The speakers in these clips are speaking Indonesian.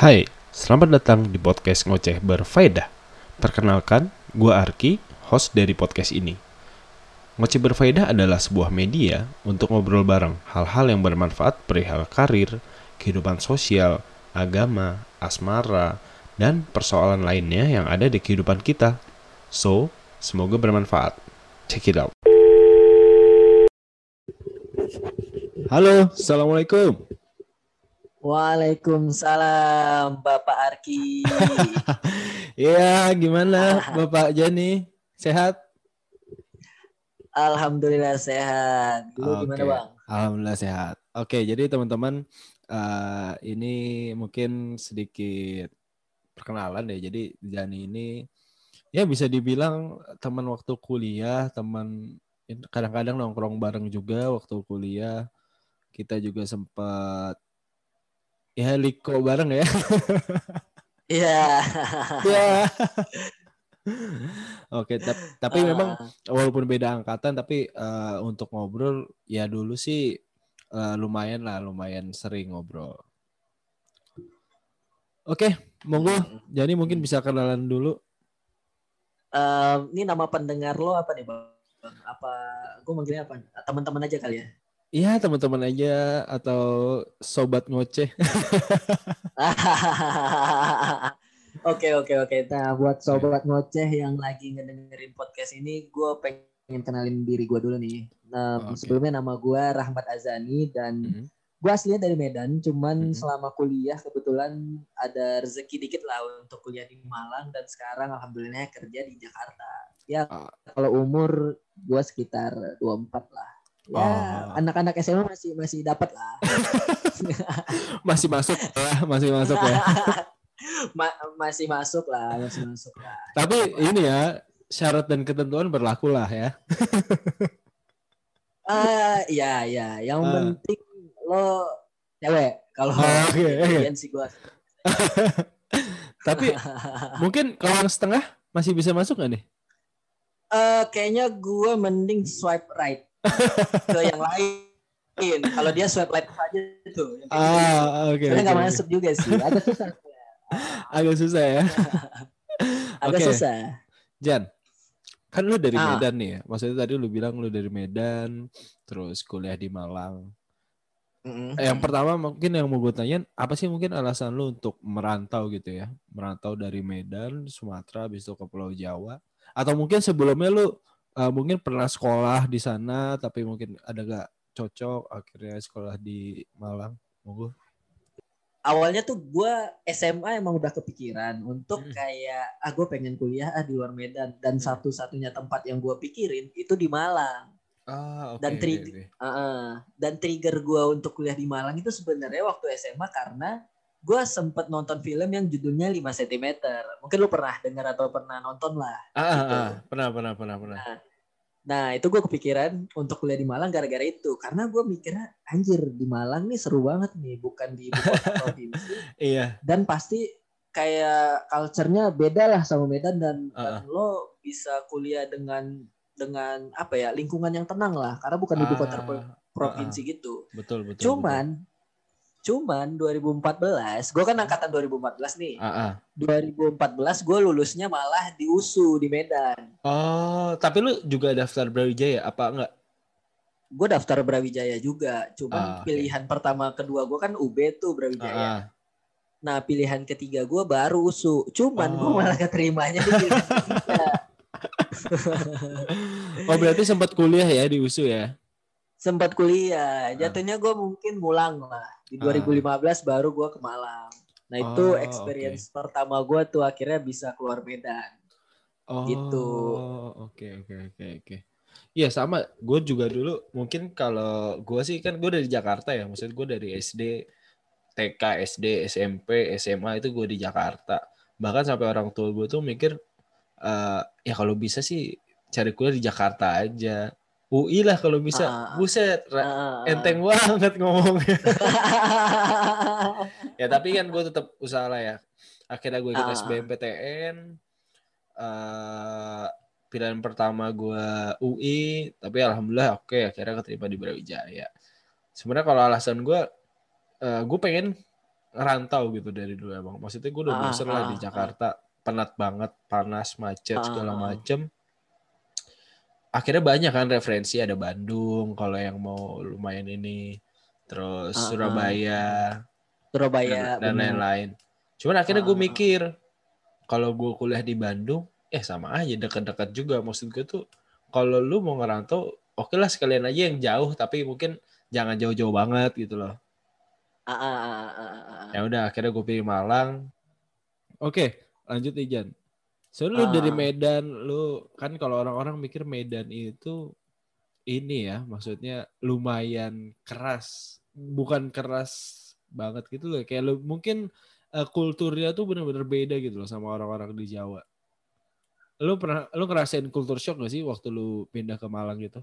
Hai, selamat datang di podcast Ngoceh Berfaedah. Perkenalkan, gue Arki, host dari podcast ini. Ngoceh Berfaedah adalah sebuah media untuk ngobrol bareng hal-hal yang bermanfaat perihal karir, kehidupan sosial, agama, asmara, dan persoalan lainnya yang ada di kehidupan kita. So, semoga bermanfaat. Check it out. Halo, Assalamualaikum. Waalaikumsalam Bapak Arki. Iya, gimana Bapak Jani? Sehat? Alhamdulillah sehat. Lu gimana Oke. Bang? Alhamdulillah sehat. Oke, jadi teman-teman eh, ini mungkin sedikit perkenalan ya. Jadi Jani ini ya bisa dibilang teman waktu kuliah, teman kadang-kadang nongkrong bareng juga waktu kuliah. Kita juga sempat ya liko bareng ya. Iya. ya. Oke, tap- tapi memang Ah, walaupun beda angkatan tapi eh, untuk ngobrol ya dulu sih eh, lumayan lah lumayan sering ngobrol oke monggo jadi mungkin bisa kenalan dulu em, ini nama pendengar lo apa nih Bang? Apa gue manggilnya apa? Teman-teman aja kali ya. Iya teman-teman aja atau sobat ngoceh Oke oke oke. Nah buat sobat ngoceh yang lagi ngedengerin podcast ini, gue pengen kenalin diri gue dulu nih. Nah, Oke. sebelumnya nama gue Rahmat Azani dan Mhm. gue aslinya dari Medan. Cuman Mhm. selama kuliah kebetulan ada rezeki dikit lah untuk kuliah di Malang dan sekarang alhamdulillah kerja di Jakarta. Ya Ah. kalau umur gue sekitar 24 lah. Ya Oh. anak-anak SMA masih masih dapat lah. masih masuk lah masih masuk ya Ma- masih masuk lah, masih masuk lah. tapi ini ya syarat dan ketentuan berlaku lah ya Ah, iya iya, yang Ah. penting lo cewek kalau Oh, oke. kalian sih gua. tapi mungkin kalau yang setengah masih bisa masuk nggak nih Eh, kayaknya gua mending swipe right ke yang lain. Kalau dia swipe left aja tuh. gitu. ah oke Sebenarnya nggak oke. masuk juga sih, agak susah. agak susah ya Agak Oke. susah. Jan, kan lu dari Ah. Medan nih ya. Maksudnya tadi lu bilang lu dari Medan, terus kuliah di Malang. Mm-mm. Eh, Yang pertama mungkin yang mau gue tanyain, apa sih mungkin alasan lu untuk merantau gitu ya? Merantau dari Medan, Sumatera, habis itu ke Pulau Jawa. Atau mungkin sebelumnya lu eh, mungkin pernah sekolah di sana, tapi mungkin ada gak cocok, akhirnya sekolah di Malang. Monggo. Awalnya tuh gua SMA emang udah kepikiran untuk Hmm. kayak ah gue pengen kuliah ah di luar Medan dan Hmm. satu-satunya tempat yang gua pikirin itu di Malang. Ah, oke. Dan oke, tri- oke. Heeh. dan trigger gue untuk kuliah di Malang itu sebenarnya waktu SMA karena gue sempet nonton film yang judulnya 5 cm. Mungkin lu pernah dengar atau pernah nonton lah. Ah, ah, gitu. ah, pernah, pernah, pernah, pernah. Nah itu gue kepikiran untuk kuliah di Malang gara-gara itu. Karena gue mikirnya anjir di Malang nih seru banget nih. Bukan di ibu kota provinsi. Iya. Dan pasti kayak culture-nya beda lah sama Medan. Dan, dan Ah, lo bisa kuliah dengan dengan apa ya lingkungan yang tenang lah karena bukan ibu kota Ah, pro- provinsi gitu. betul, betul. Cuman, cuman 2014, gue kan angkatan 2014 nih. Ah, ah. 2014 gue lulusnya malah di USU di Medan. Oh, tapi lu juga daftar Brawijaya apa enggak? Gue daftar Brawijaya juga. Cuman Ah, oke. pilihan pertama kedua gue kan UB tuh Brawijaya. Ah, ah. Nah pilihan ketiga gue baru USU. Cuman gue Oh. malah keterimanya di pilihan ketiga. Oh, berarti sempat kuliah ya di USU ya? Sempat kuliah. Jatuhnya gue mungkin ngulang lah. Di Ah. 2015 baru gue ke Malang. Nah itu Oh, experience pertama gue tuh akhirnya bisa keluar Medan. Oh, Gitu. oke oke oke oke. Iya sama, gue juga dulu mungkin kalau gue sih kan gue dari Jakarta ya, maksud gue dari SD, TK, SD, SMP, SMA itu gue di Jakarta. Bahkan sampai orang tua gue tuh mikir, eh ya kalau bisa sih cari kuliah di Jakarta aja. UI lah kalau bisa. Ah. Buset, Ah. enteng banget ngomongnya. ya tapi kan gue tetap usaha lah ya akhirnya gue ikut Ah. SBMPTN eh pilihan pertama gue UI tapi alhamdulillah oke akhirnya keterima di Brawijaya sebenarnya kalau alasan gue eh gue pengen ngerantau gitu dari dulu emang. Maksudnya gue udah Ah, bosen lah ah, di. Jakarta, penat banget, panas, macet segala macem. Akhirnya banyak kan referensi ada Bandung kalau yang mau lumayan ini, terus ah. Surabaya Surabaya dan, lain-lain. Cuman akhirnya gue Ah, ah. mikir kalau gue kuliah di Bandung, eh sama aja dekat-dekat juga. Maksud gue tuh kalau lu mau ngerantau, oke lah sekalian aja yang jauh, tapi mungkin jangan jauh-jauh banget gitu loh. Ah, ah, ah, ah, ah, ah. Ya udah akhirnya gue pilih Malang. Oke, lanjut Ijan. Soalnya lu Ah. dari Medan, lu kan kalau orang-orang mikir Medan itu ini ya, maksudnya lumayan keras, bukan keras banget gitu loh. Kayak lu mungkin eh, kulturnya tuh bener-bener beda gitu loh sama orang-orang di Jawa. Lu pernah lu ngerasain kultur shock gak sih waktu lu pindah ke Malang gitu?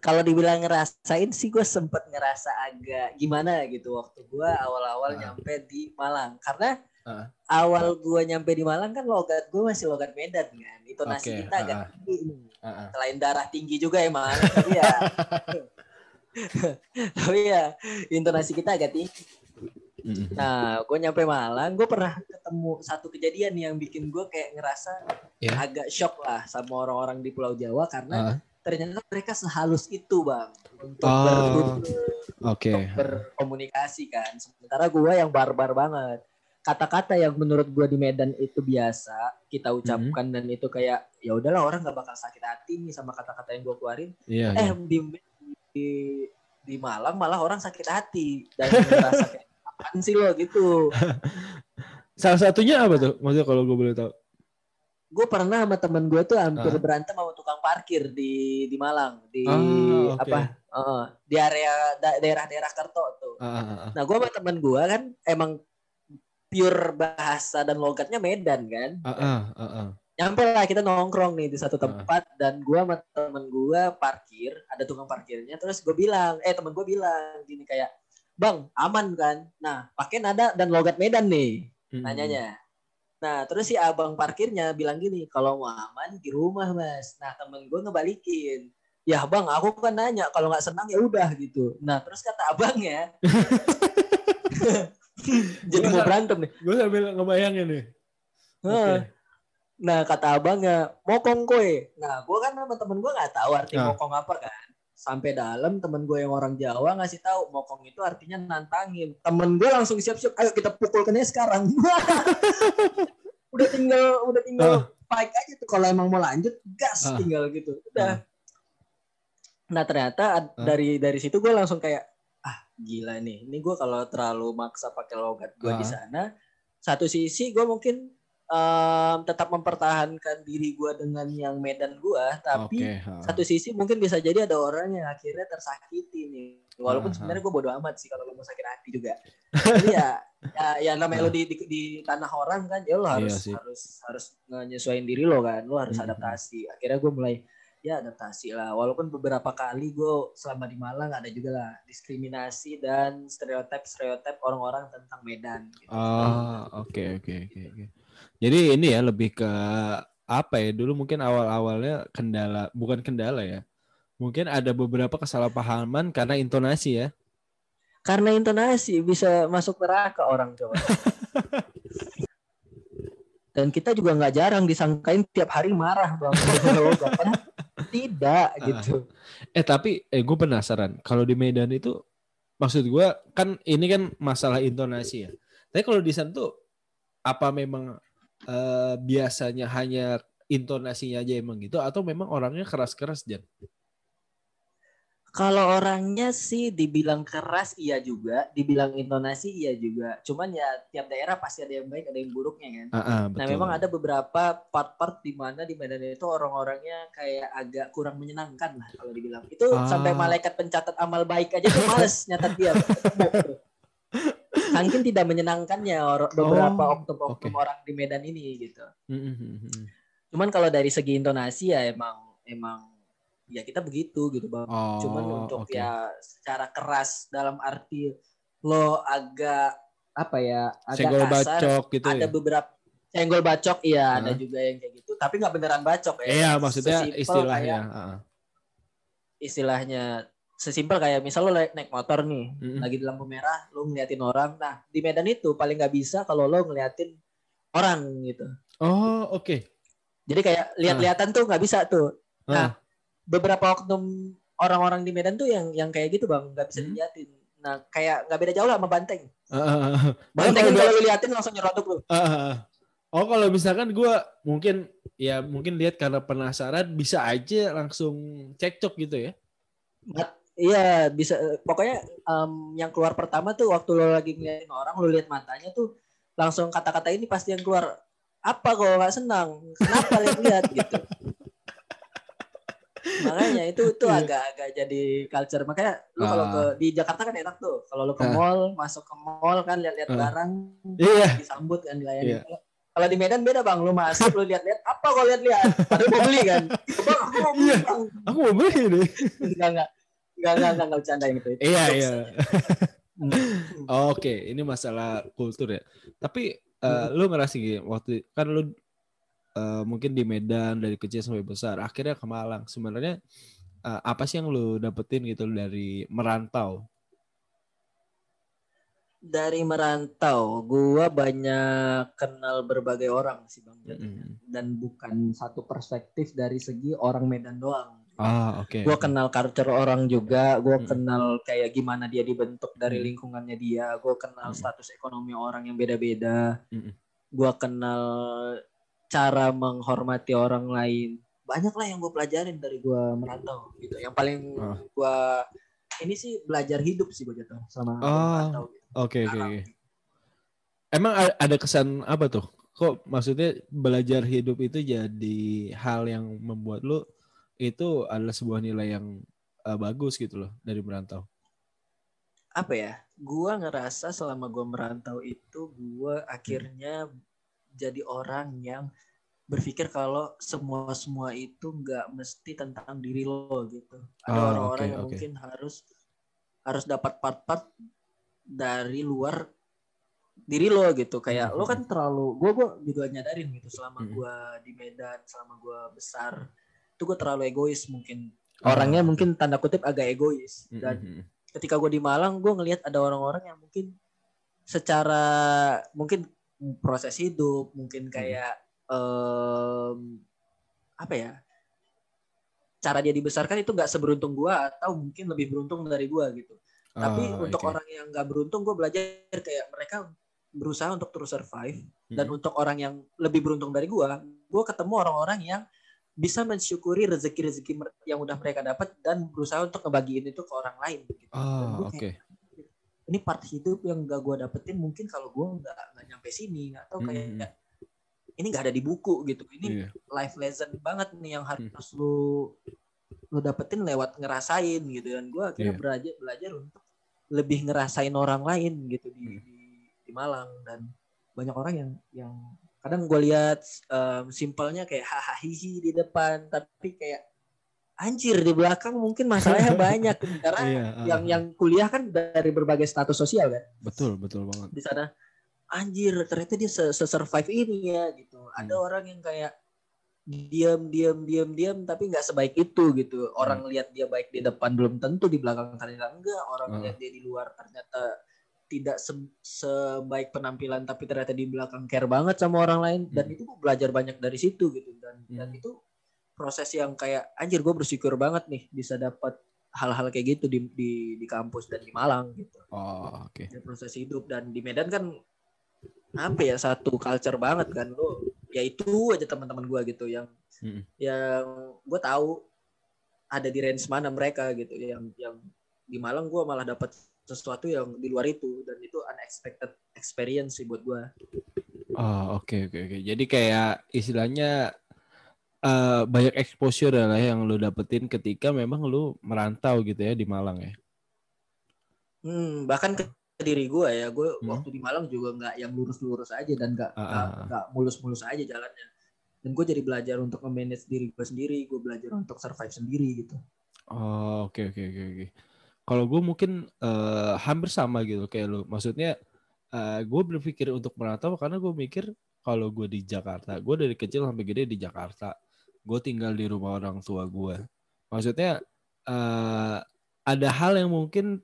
Kalau dibilang ngerasain sih gue sempet ngerasa agak gimana gitu waktu gue awal-awal Ah. nyampe di Malang karena Ah. awal gue nyampe di Malang kan logat gue masih logat Medan kan intonasi Oke, kita agak ah. tinggi ah. selain darah tinggi juga emang tapi ya tapi ya intonasi kita agak tinggi nah gue nyampe Malang gue pernah ketemu satu kejadian yang bikin gue kayak ngerasa Ya. agak shock lah sama orang-orang di Pulau Jawa karena Ah. ternyata mereka sehalus itu bang untuk Oh. Oke. untuk berkomunikasi kan sementara gue yang barbar banget kata-kata yang menurut gue di Medan itu biasa kita ucapkan dan itu kayak ya udahlah orang nggak bakal sakit hati nih sama kata-kata yang gue keluarin Iya. eh iya. di, di di Malang malah orang sakit hati dan merasa kayak apaan sih lo gitu Salah satunya apa tuh? Maksudnya kalau gue boleh tahu. gue pernah sama temen gue tuh hampir Ah. berantem sama tukang parkir di di Malang di Ah, oke. apa Heeh, di area da- daerah-daerah Kerto tuh Ah, ah, ah. nah gue sama temen gue kan emang pure bahasa dan logatnya Medan kan? Ah, ah, ah. nyampe lah kita nongkrong nih di satu tempat dan gua sama temen gua parkir ada tukang parkirnya terus gue bilang eh temen gue bilang gini kayak bang aman kan? Nah pakai nada dan logat Medan nih Mm-mm. nanyanya. Nah terus si abang parkirnya bilang gini kalau mau aman di rumah mas. Nah temen gue ngebalikin ya bang aku kan nanya kalau nggak senang ya udah gitu. Nah terus kata abangnya jadi mau berantem nih Gue sambil ngebayangin nih. Heeh. Nah kata abangnya mokong kue. Nah gue kan sama temen gue nggak tahu arti Ah. mokong apa kan. Sampai dalam temen gue yang orang Jawa ngasih tahu mokong itu artinya nantangin. Temen gue langsung siap-siap. Ayo kita pukulkannya sekarang. udah tinggal udah tinggal fight aja tuh kalau emang mau lanjut gas Ah. tinggal gitu. Udah. Nah ternyata Ah. dari dari situ gue langsung kayak ah gila nih. Ini gue kalau terlalu maksa pakai logat gue di Ah. sana. Satu sisi gue mungkin em, tetap mempertahankan diri gue dengan yang Medan gue, tapi Oke. ah. satu sisi mungkin bisa jadi ada orang yang akhirnya tersakiti nih. Walaupun Ah, sebenarnya gue bodo amat sih kalau lo mau sakit hati juga. Tapi ya, ya, ya namanya lo di, di, di tanah orang kan, ya lo Iya harus sih. harus harus nyesuaiin diri lo kan, lo harus adaptasi. Akhirnya gue mulai ya adaptasi lah. Walaupun beberapa kali gue selama di Malang ada juga lah diskriminasi dan stereotip stereotip orang-orang tentang Medan. Gitu. Oh, oke oke oke oke. Jadi ini ya lebih ke apa ya? Dulu mungkin awal-awalnya kendala, bukan kendala ya. Mungkin ada beberapa kesalahpahaman karena intonasi ya. Karena intonasi bisa masuk neraka orang coba. Dan kita juga nggak jarang disangkain tiap hari marah bang. Tidak gitu. Eh tapi eh gue penasaran kalau di Medan itu maksud gue kan ini kan masalah intonasi ya. Tapi kalau di sana tuh apa memang eh, biasanya hanya intonasinya aja emang gitu atau memang orangnya keras-keras Jan? Kalau orangnya sih dibilang keras iya juga, dibilang intonasi iya juga. Cuman ya tiap daerah pasti ada yang baik, ada yang buruknya kan. Ah, ah, Nah memang ada beberapa part-part di mana di Medan itu orang-orangnya kayak agak kurang menyenangkan lah kalau dibilang. Itu Ah. sampai malaikat pencatat amal baik aja tuh males nyatat dia. Saking tidak menyenangkannya or- beberapa Oh, oknum-oknum oke. orang di Medan ini gitu. Mm, mm, mm, mm. Cuman kalau dari segi intonasi ya emang emang ya kita begitu gitu bang. Oh, Cuman untuk oke. ya secara keras dalam arti lo agak apa ya agak senggol kasar. bacok gitu ada ya. beberapa senggol bacok iya ada Hah? juga yang kayak gitu. Tapi nggak beneran bacok ya. Iya, maksudnya Sesimpel istilahnya. kayak ah, ah. istilahnya sesimpel kayak misal lo naik motor nih, Mm-mm. lagi di lampu merah, lo ngeliatin orang. Nah, di Medan itu paling nggak bisa kalau lo ngeliatin orang gitu. Oh, oke. Jadi kayak lihat-lihatan tuh nggak bisa tuh. Ah. Nah, beberapa oknum orang-orang di Medan tuh yang yang kayak gitu bang, nggak bisa Hmm. diliatin. Nah, kayak nggak beda jauh lah sama banteng. Ah. Banteng kalau kalau lu liatin langsung nyerotok lu. Ah. Oh, kalau misalkan gue mungkin ya mungkin lihat karena penasaran bisa aja langsung cekcok gitu ya. Iya, bisa. Pokoknya em, yang keluar pertama tuh waktu lo lagi ngeliatin orang, lo lihat matanya tuh langsung kata-kata ini pasti yang keluar. Apa kalau nggak senang? Kenapa lihat-lihat gitu? Makanya itu itu Iya. agak-agak jadi culture. Makanya lu kalau Ah. ke di Jakarta kan enak tuh. Kalau lu ke Ah. mall, masuk ke mall kan lihat-lihat Ah. barang, Iya. disambut kan dilayani. Iya. Kalau- di Medan beda bang, lu masuk lu lihat-lihat apa kau lihat-lihat? Padahal mau beli kan? Bang, aku mau beli Iya. bang. Aku mau beli nih. Enggak enggak enggak enggak enggak, bercanda gitu. Itu Iya, iya. aja. Oke, ini masalah kultur ya. Tapi Hmm. lu ngerasa gini, waktu kan lu eh, mungkin di Medan dari kecil sampai besar, akhirnya ke Malang. Sebenarnya eh, apa sih yang lu dapetin gitu dari merantau? Dari merantau, gua banyak kenal berbagai orang sih bang. Mm-mm. dan bukan satu perspektif dari segi orang Medan doang. Ah, oke. Gua oke. kenal culture orang juga, gua Hmm. kenal kayak gimana dia dibentuk dari Hmm. lingkungannya dia, gua kenal Hmm. status ekonomi orang yang beda-beda, Mm-mm. gua kenal cara menghormati orang lain. Banyak lah yang gue pelajarin dari gua merantau gitu. Yang paling Ah. gua ini sih belajar hidup sih gue jatuh gua Ah. merantau. Gitu. Oke, oke, Sekarang. oke. Emang a- ada kesan apa tuh? Kok maksudnya belajar hidup itu jadi hal yang membuat lu itu adalah sebuah nilai yang eh, bagus gitu loh dari merantau. apa ya gua ngerasa selama gua merantau itu gua akhirnya jadi orang yang berpikir kalau semua semua itu nggak mesti tentang diri lo gitu. Ada Ah, orang-orang oke, yang oke. mungkin harus harus dapat part-part dari luar diri lo gitu. Kayak lo kan terlalu gua gua juga nyadarin gitu. Selama Mhm. gua di Medan selama gua besar itu gua terlalu egois mungkin. Ah, orangnya mungkin tanda kutip agak egois. Dan Mm-mm. ketika gue di Malang gue ngelihat ada orang-orang yang mungkin secara mungkin proses hidup mungkin kayak em, apa ya cara dia dibesarkan itu nggak seberuntung gue atau mungkin lebih beruntung dari gue gitu tapi Ah, untuk orang yang nggak beruntung gue belajar kayak mereka berusaha untuk terus survive dan Mm-mm. untuk orang yang lebih beruntung dari gue gue ketemu orang-orang yang bisa mensyukuri rezeki-rezeki yang udah mereka dapat dan berusaha untuk ngebagiin itu ke orang lain gitu. Dan gua oke. kayak, ini part hidup yang gak gue dapetin mungkin kalau gue nggak nggak nyampe sini atau kayak Mm-mm. ini nggak ada di buku gitu ini Iya. life lesson banget nih yang harus lu lu dapetin lewat ngerasain gitu dan gue akhirnya Iya. belajar belajar untuk lebih ngerasain orang lain gitu di Hmm. di, di Malang dan banyak orang yang yang kadang gue lihat em, simpelnya kayak hahaha hihi di depan tapi kayak anjir di belakang mungkin masalahnya banyak karena Iya, ah, yang yang kuliah kan dari berbagai status sosial kan betul betul banget. di sana anjir ternyata dia se, survive ini ya gitu ada Hmm. orang yang kayak diam diam diam diam tapi nggak sebaik itu gitu orang lihat dia baik di depan belum tentu di belakang ternyata enggak orang Hmm. lihat dia di luar ternyata tidak se- sebaik penampilan tapi ternyata di belakang care banget sama orang lain dan Hmm. itu gue belajar banyak dari situ gitu dan dan Hmm. itu proses yang kayak anjir gue bersyukur banget nih bisa dapat hal-hal kayak gitu di, di di kampus dan di Malang gitu Oh, oke. ya proses hidup dan di Medan kan apa ya satu culture banget kan lo ya itu aja teman-teman gua gitu yang Mm-mm. yang gue tahu ada di range mana mereka gitu yang yang di Malang gua malah dapat sesuatu yang di luar itu dan itu unexpected experience sih buat gua Oh, oke oke oke. Jadi kayak istilahnya eh, banyak exposure lah yang lu dapetin ketika memang lu merantau gitu ya di Malang ya. hmm, bahkan ke diri gua ya gue Hmm. waktu di Malang juga nggak yang lurus-lurus aja dan nggak Ah, nggak ah, nggak mulus-mulus aja jalannya dan gue jadi belajar untuk memanage diri gue sendiri gue belajar untuk survive sendiri gitu Oh, oke oke oke oke. Kalau gue mungkin eh, hampir sama gitu kayak lu. Maksudnya gue berpikir untuk merantau karena gue mikir kalau gue di Jakarta, gue dari kecil sampai gede di Jakarta, gue tinggal di rumah orang tua gue. Maksudnya eh, ada hal yang mungkin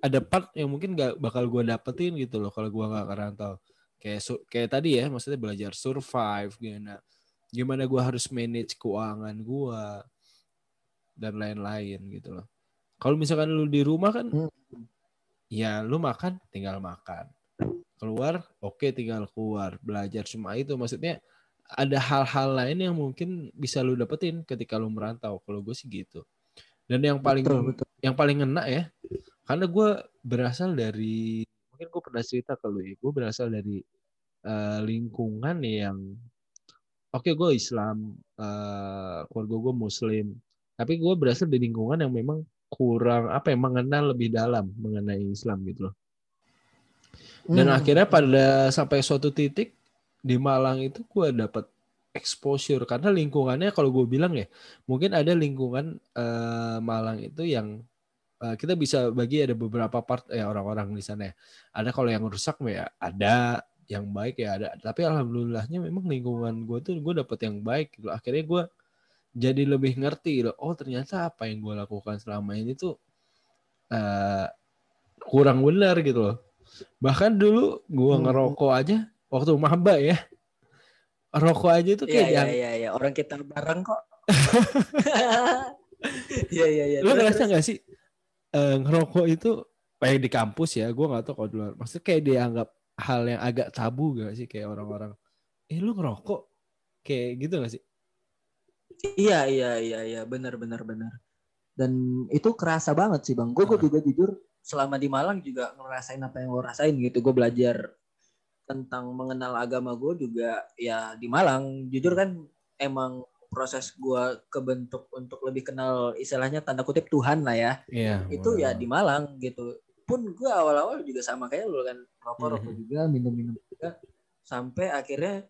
ada part yang mungkin gak bakal gue dapetin gitu loh kalau gue nggak ngerantau. Kayak su- kayak tadi ya maksudnya belajar survive gimana gimana gue harus manage keuangan gue dan lain-lain gitu loh. Kalau misalkan lu di rumah kan Hmm. ya lu makan tinggal makan. Keluar oke tinggal keluar. Belajar cuma itu. Maksudnya ada hal-hal lain yang mungkin bisa lu dapetin ketika lu merantau. Kalau gue sih gitu. Dan yang paling betul betul. yang paling ngena ya karena gue berasal dari mungkin gue pernah cerita ke lu ya gue berasal dari eh, lingkungan yang oke gue Islam eh, keluarga gue Muslim tapi gue berasal dari lingkungan yang memang kurang apa ya mengenal lebih dalam mengenai Islam gitu loh. Dan Hmm. akhirnya pada sampai suatu titik di Malang itu gue dapat exposure karena lingkungannya kalau gue bilang ya mungkin ada lingkungan eh, Malang itu yang eh, kita bisa bagi ada beberapa part ya orang-orang di sana ya. Ada kalau yang rusak ya ada, yang baik ya ada. Tapi alhamdulillahnya memang lingkungan gue tuh gue dapet yang baik gitu. Akhirnya gue jadi lebih ngerti gitu. Oh ternyata apa yang gue lakukan selama ini tuh eh, kurang benar gitu loh. Bahkan dulu gue Hmm. ngerokok aja waktu maba ya. Rokok aja Iya kayak diang- iya iya orang kita bareng kok. Iya iya iya. Lu ngerasa terus. gak sih eh, ngerokok itu kayak di kampus ya, gue gak tahu kalau di luar. Maksudnya kayak dianggap hal yang agak tabu gak sih kayak orang-orang. Eh lu ngerokok? Kayak gitu gak sih? Iya iya iya iya benar benar benar. Dan itu kerasa banget sih bang. Gue juga jujur selama di Malang juga ngerasain apa yang lo rasain gitu. Gue belajar tentang mengenal agama gue juga ya di Malang. Jujur kan emang proses gue kebentuk untuk lebih kenal istilahnya tanda kutip Tuhan lah ya. Iya. Itu ya di Malang gitu. Pun gue awal-awal juga sama kayak lo kan rokok rokok Mhm. juga minum-minum juga sampai akhirnya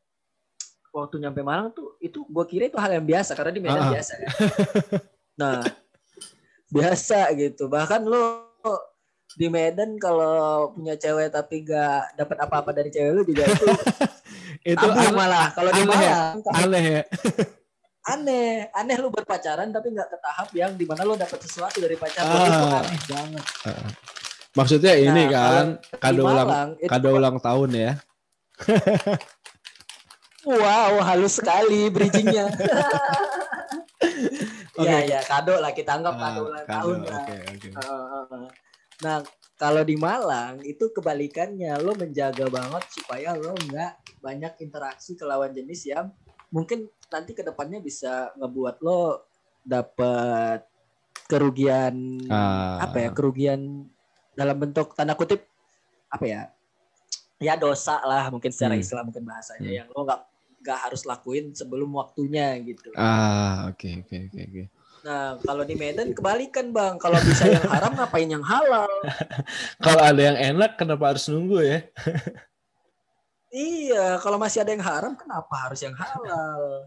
waktu nyampe Malang tuh itu gue kira itu hal yang biasa karena di Medan Ah. biasa kan. Nah biasa gitu bahkan lo di Medan kalau punya cewek tapi gak dapat apa-apa dari cewek lu juga itu Itu tabu aneh, malah kalau di ya? Malang kalau- aneh ya. aneh aneh lu berpacaran tapi nggak ke tahap yang di mana lu dapat sesuatu dari pacar Ah. itu aneh banget Maksudnya ini Nah, kan Di kado ulang kado ulang tahun ya. Wow, halus sekali bridgingnya. Oke. Iya, iya, kado lah kita anggap kado Ah, ulang kado, tahun lah. Oke, oke. Nah, kalau di Malang itu kebalikannya, lo menjaga banget supaya lo nggak banyak interaksi ke lawan jenis yang mungkin nanti ke depannya bisa ngebuat lo dapet kerugian Ah. apa ya kerugian dalam bentuk tanda kutip apa ya ya dosa lah mungkin secara Hmm. Islam mungkin bahasanya Hmm. yang lo nggak nggak harus lakuin sebelum waktunya gitu. Ah, oke oke oke oke. Nah kalau di Medan kebalikan bang, kalau bisa yang haram ngapain yang halal? Kalau ada yang enak kenapa harus nunggu ya? Iya, kalau masih ada yang haram kenapa harus yang halal?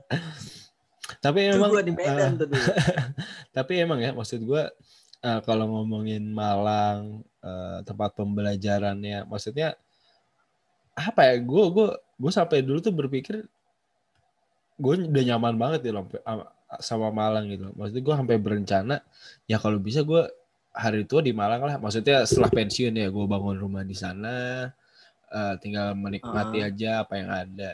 Tapi Itu emang di Medan tuh dulu. tapi emang ya maksud gue eh, kalau ngomongin Malang eh, tempat pembelajarannya maksudnya apa ya gue gue gue sampai dulu tuh berpikir gue udah nyaman banget ya loh sama- Malang gitu. Maksudnya gue sampai berencana ya kalau bisa gue hari tua di Malang lah. Maksudnya setelah pensiun ya gue bangun rumah di sana eh, tinggal menikmati Ah. aja apa yang ada.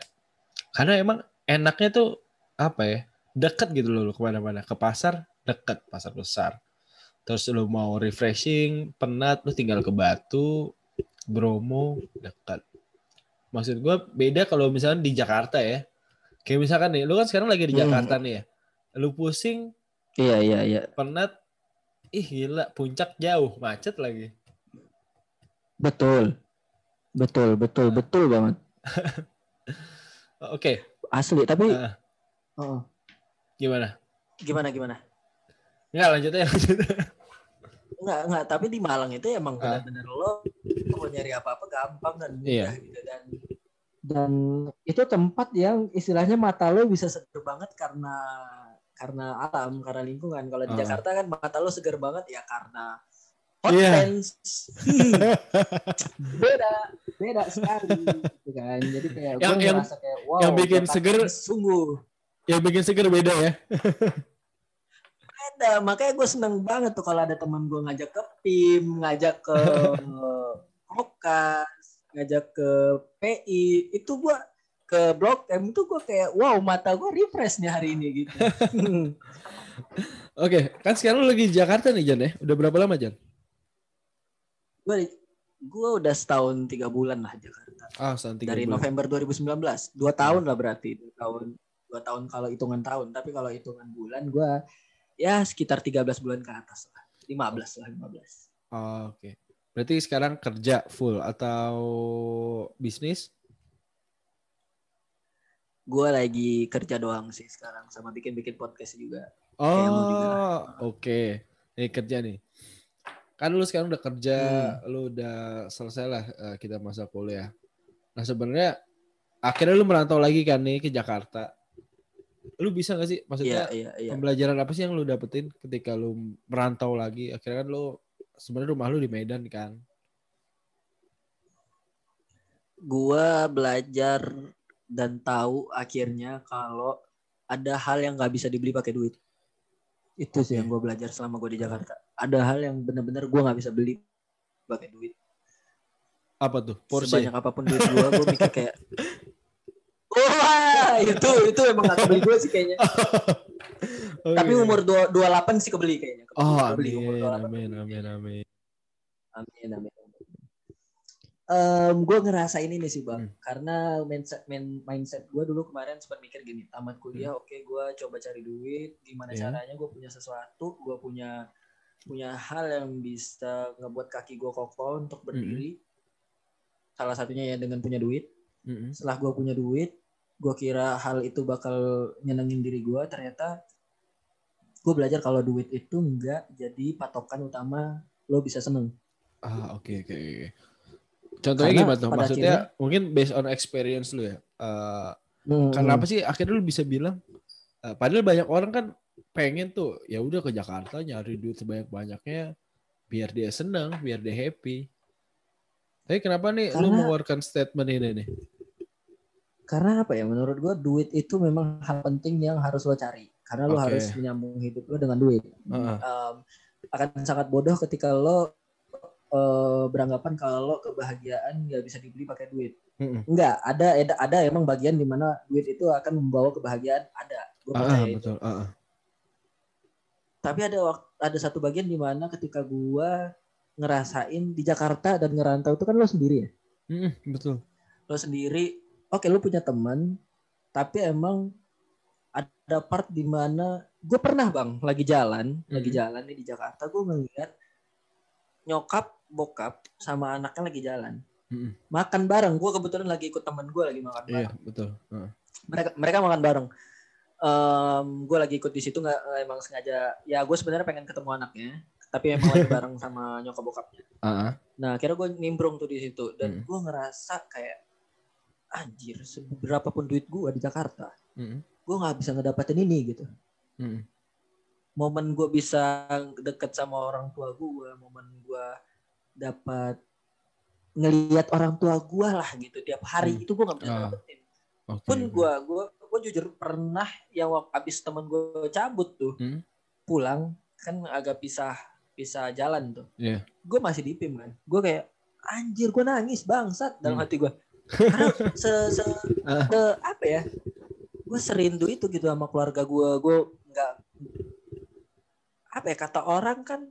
Karena emang enaknya tuh apa ya deket gitu loh ke mana-mana. Ke pasar deket. Pasar besar. Terus lu mau refreshing penat lu tinggal ke Batu Bromo dekat maksud gue beda kalau misalnya di Jakarta ya. Kayak misalkan nih lu kan sekarang lagi di Hmm. Jakarta nih ya lu pusing Iya iya iya. penat ih gila puncak jauh macet lagi Betul. Betul, betul, betul banget. oke Asli, tapi Ah. oh, gimana gimana gimana? Enggak lanjut aja lanjut Enggak, enggak, tapi di Malang itu emang Ah. benar-benar lo mau nyari apa-apa gampang dan mudah Iya. gitu dan dan itu tempat yang istilahnya mata lo bisa seger banget karena karena alam, karena lingkungan. Kalau di Ah. Jakarta kan mata lo seger banget ya karena hot Hmm. beda, beda sekali gitu kan. Jadi kayak gue Yang- yang- ngerasa kayak wow, yang bikin seger- sungguh yang bikin seger beda ya ada makanya gue seneng banget tuh kalau ada teman gue ngajak ke PIM ngajak ke Okas ngajak ke PI itu gue ke Blok M itu gue kayak wow mata gue refresh nih hari ini gitu Oke, kan sekarang lu lagi di Jakarta nih Jan ya. Udah berapa lama Jan? gue gue udah setahun tiga bulan lah Jakarta Ah, setahun tiga dari bulan. November 2019 dua tahun lah berarti dua tahun dua tahun kalau hitungan tahun tapi kalau hitungan bulan gue ya sekitar 13 bulan ke atas lah 15 lah 15 Oh, Oke. Berarti sekarang kerja full atau bisnis? Gue lagi kerja doang sih sekarang sama bikin-bikin podcast juga. Oh, oke. Nih kerja nih. Kan lu sekarang udah kerja, Hmm. lu udah selesai lah eh, kita masa kuliah. Nah sebenarnya akhirnya lu merantau lagi kan nih ke Jakarta. Lu bisa gak sih? Maksudnya iya iya pembelajaran apa sih yang lu dapetin ketika lu merantau lagi? Akhirnya kan lu sebenarnya rumah lu di Medan kan? gue belajar dan tahu akhirnya kalau ada hal yang nggak bisa dibeli pakai duit itu sih yang gue belajar selama gue di Jakarta ada hal yang bener-bener gue nggak bisa beli pakai duit Apa tuh? Porsche. sebanyak apa pun duit gue gue mikir kayak wah itu itu emang gak kebeli gue sih kayaknya Oke. tapi umur dua delapan sih kebeli kayaknya Kebeli- Oh, kebeli umur amin, 28. amin, amin, amin. Amin, amin. Gue ngerasa ini nih sih bang, Hmm. karena mindset main, mindset gue dulu kemarin sempat mikir gini, tamat kuliah, oke gue coba cari duit, gimana Hmm. Iya. caranya gue punya sesuatu, gue punya punya hal yang bisa ngebuat kaki gue kokoh untuk berdiri. Salah satunya ya dengan punya duit. Mm-mm. Setelah gue punya duit, gue kira hal itu bakal nyenengin diri gue, ternyata gue belajar kalau duit itu enggak jadi patokan utama lo bisa seneng. Ah, oke, oke, oke. Contohnya Karena gimana tuh? Maksudnya mungkin based on experience lu ya. Eh, Hmm, karena apa sih akhirnya lu bisa bilang eh, padahal banyak orang kan pengen tuh ya udah ke Jakarta nyari duit sebanyak-banyaknya biar dia senang, biar dia happy. Tapi kenapa nih lu Karena- mengeluarkan statement ini nih? Karena apa ya? Menurut gue duit itu memang hal penting yang harus lo cari. Karena lo Oke. harus menyambung hidup lo dengan duit. Heeh. Em, akan sangat bodoh ketika lo eh, beranggapan kalau kebahagiaan nggak bisa dibeli pakai duit. Enggak, ada ada ada emang bagian di mana duit itu akan membawa kebahagiaan. Ada. Gue Ah, percaya ah, betul. Ah, ah. Tapi ada ada satu bagian di mana ketika gua ngerasain di Jakarta dan ngerantau itu kan lo sendiri ya. Mm-mm, betul. Lo sendiri, oke lo punya teman, tapi emang ada part di mana gue pernah bang lagi jalan, lagi Mhm. jalan nih di Jakarta, gue ngeliat nyokap, bokap sama anaknya lagi jalan, Mm-mm. makan bareng. Gue kebetulan lagi ikut temen gue lagi makan bareng. Iya, betul. Ah. mereka mereka makan bareng. gue lagi ikut di situ nggak nggak emang sengaja. Ya gue sebenarnya pengen ketemu anaknya, tapi emang lagi bareng sama nyokap bokapnya. Ah. Nah akhirnya gue nimbrung tuh di situ dan Hmm. gue ngerasa kayak anjir seberapapun duit gue di Jakarta, Mm-mm. gue nggak bisa ngedapetin ini gitu. Mm-mm. Momen gue bisa deket sama orang tua gue, momen gue dapat ngelihat orang tua gue lah gitu tiap hari Hmm. itu gue nggak bisa Ah. dapetin. Oke. pun gue gue gue jujur pernah yang waktu abis temen gue cabut tuh Hmm. pulang kan agak pisah pisah jalan tuh Iya. gue masih di pim kan gue kayak anjir gue nangis bangsat dalam Hmm. hati gue karena se, se, Ah. se- apa ya gue serindu itu gitu sama keluarga gue gue apa ya kata orang kan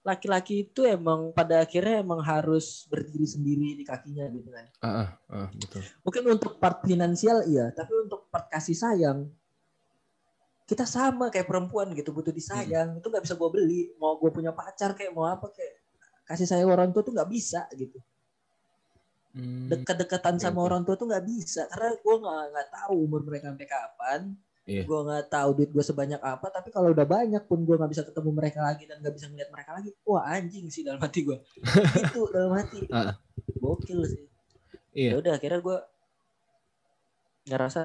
laki-laki itu emang pada akhirnya emang harus berdiri sendiri di kakinya gitu kan ah, ah, betul. mungkin untuk part finansial iya tapi untuk part kasih sayang kita sama kayak perempuan gitu butuh disayang itu nggak bisa gue beli mau gue punya pacar kayak mau apa kayak kasih sayang orang tua tuh nggak bisa gitu Hmm. dekat-dekatan sama oke. orang tua tuh nggak bisa karena gue nggak nggak tahu umur mereka sampai kapan Iya. gue nggak tahu duit gue sebanyak apa tapi kalau udah banyak pun gue nggak bisa ketemu mereka lagi dan nggak bisa ngeliat mereka lagi. Wah anjing sih dalam hati gue itu dalam hati. Gokil sih. Iya. ya udah akhirnya gue ngerasa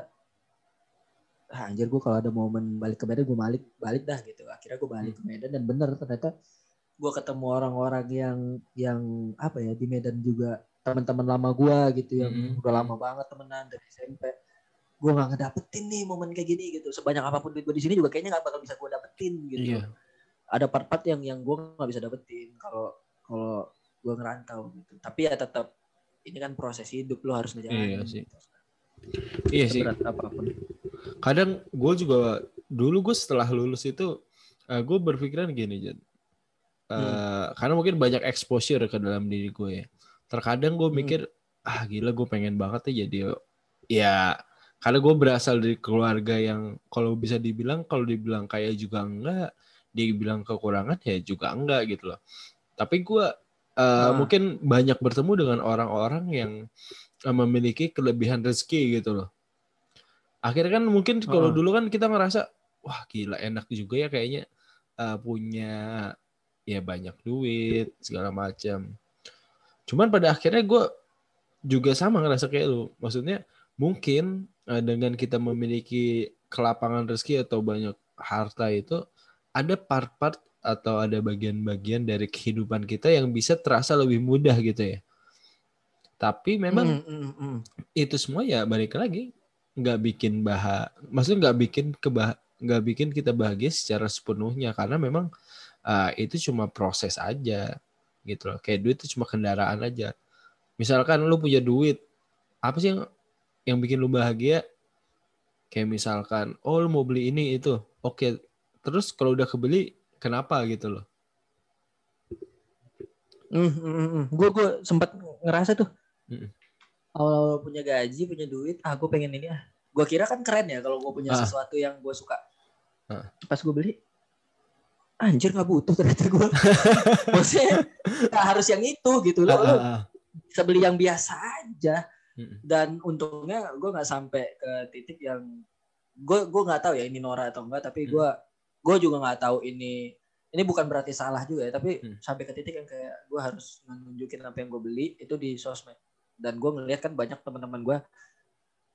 ah, anjir gue kalau ada momen balik ke Medan gue balik balik dah gitu. Akhirnya gue balik ke Medan dan bener ternyata gue ketemu orang-orang yang yang apa ya di Medan juga teman-teman lama gue gitu yang Mm-mm. udah lama banget temenan dari SMP gue nggak ngedapetin nih momen kayak gini gitu sebanyak apa pun duit gue di sini juga kayaknya nggak bakal bisa gue dapetin gitu Iya. ada part-part yang yang gue nggak bisa dapetin kalau kalau gue ngerantau gitu tapi ya tetap ini kan proses hidup lo harus ngejalanin Iya sih. gitu. Iya sih. Apa pun Kadang gue juga dulu gue setelah lulus itu gue berpikiran gini Jan. Eh, Hmm. Karena mungkin banyak exposure ke dalam diri gue ya. Terkadang gue Hmm. mikir ah gila gue pengen banget ya jadi ya karena gue berasal dari keluarga yang kalau bisa dibilang kalau dibilang kaya juga enggak, dibilang kekurangan ya juga enggak gitu loh. Tapi gue eh, Ah. mungkin banyak bertemu dengan orang-orang yang eh, memiliki kelebihan rezeki gitu loh. Akhirnya kan mungkin kalau Ah. dulu kan kita ngerasa wah gila enak juga ya kayaknya eh, punya ya banyak duit segala macam. Cuman pada akhirnya gue juga sama ngerasa kayak lu. Maksudnya mungkin dengan kita memiliki kelapangan rezeki atau banyak harta itu ada part-part atau ada bagian-bagian dari kehidupan kita yang bisa terasa lebih mudah gitu ya. Tapi memang Mm, mm, mm. itu semua ya balik lagi nggak bikin bah maksudnya nggak bikin kebah nggak bikin kita bahagia secara sepenuhnya karena memang uh, itu cuma proses aja gitu loh kayak duit itu cuma kendaraan aja misalkan lu punya duit apa sih yang yang bikin lu bahagia kayak misalkan oh lu mau beli ini itu oke terus kalau udah kebeli kenapa gitu loh Mm, mm, mm. Gue gue sempat ngerasa tuh Mm. awal punya gaji punya duit ah gue pengen ini ah gue kira kan keren ya kalau gue punya Ah. sesuatu yang gue suka Ah. pas gue beli anjir nggak butuh ternyata gue maksudnya nggak harus yang itu gitu loh Ah, lo ah, ah. bisa beli yang biasa aja Dan untungnya gue nggak sampai ke titik yang gue gue nggak tahu ya ini Nora atau enggak tapi gue gue juga nggak tahu ini ini bukan berarti salah juga ya tapi Hmm. sampai ke titik yang kayak gue harus nunjukin apa yang gue beli itu di sosmed. Dan gue ngeliat kan banyak teman-teman gue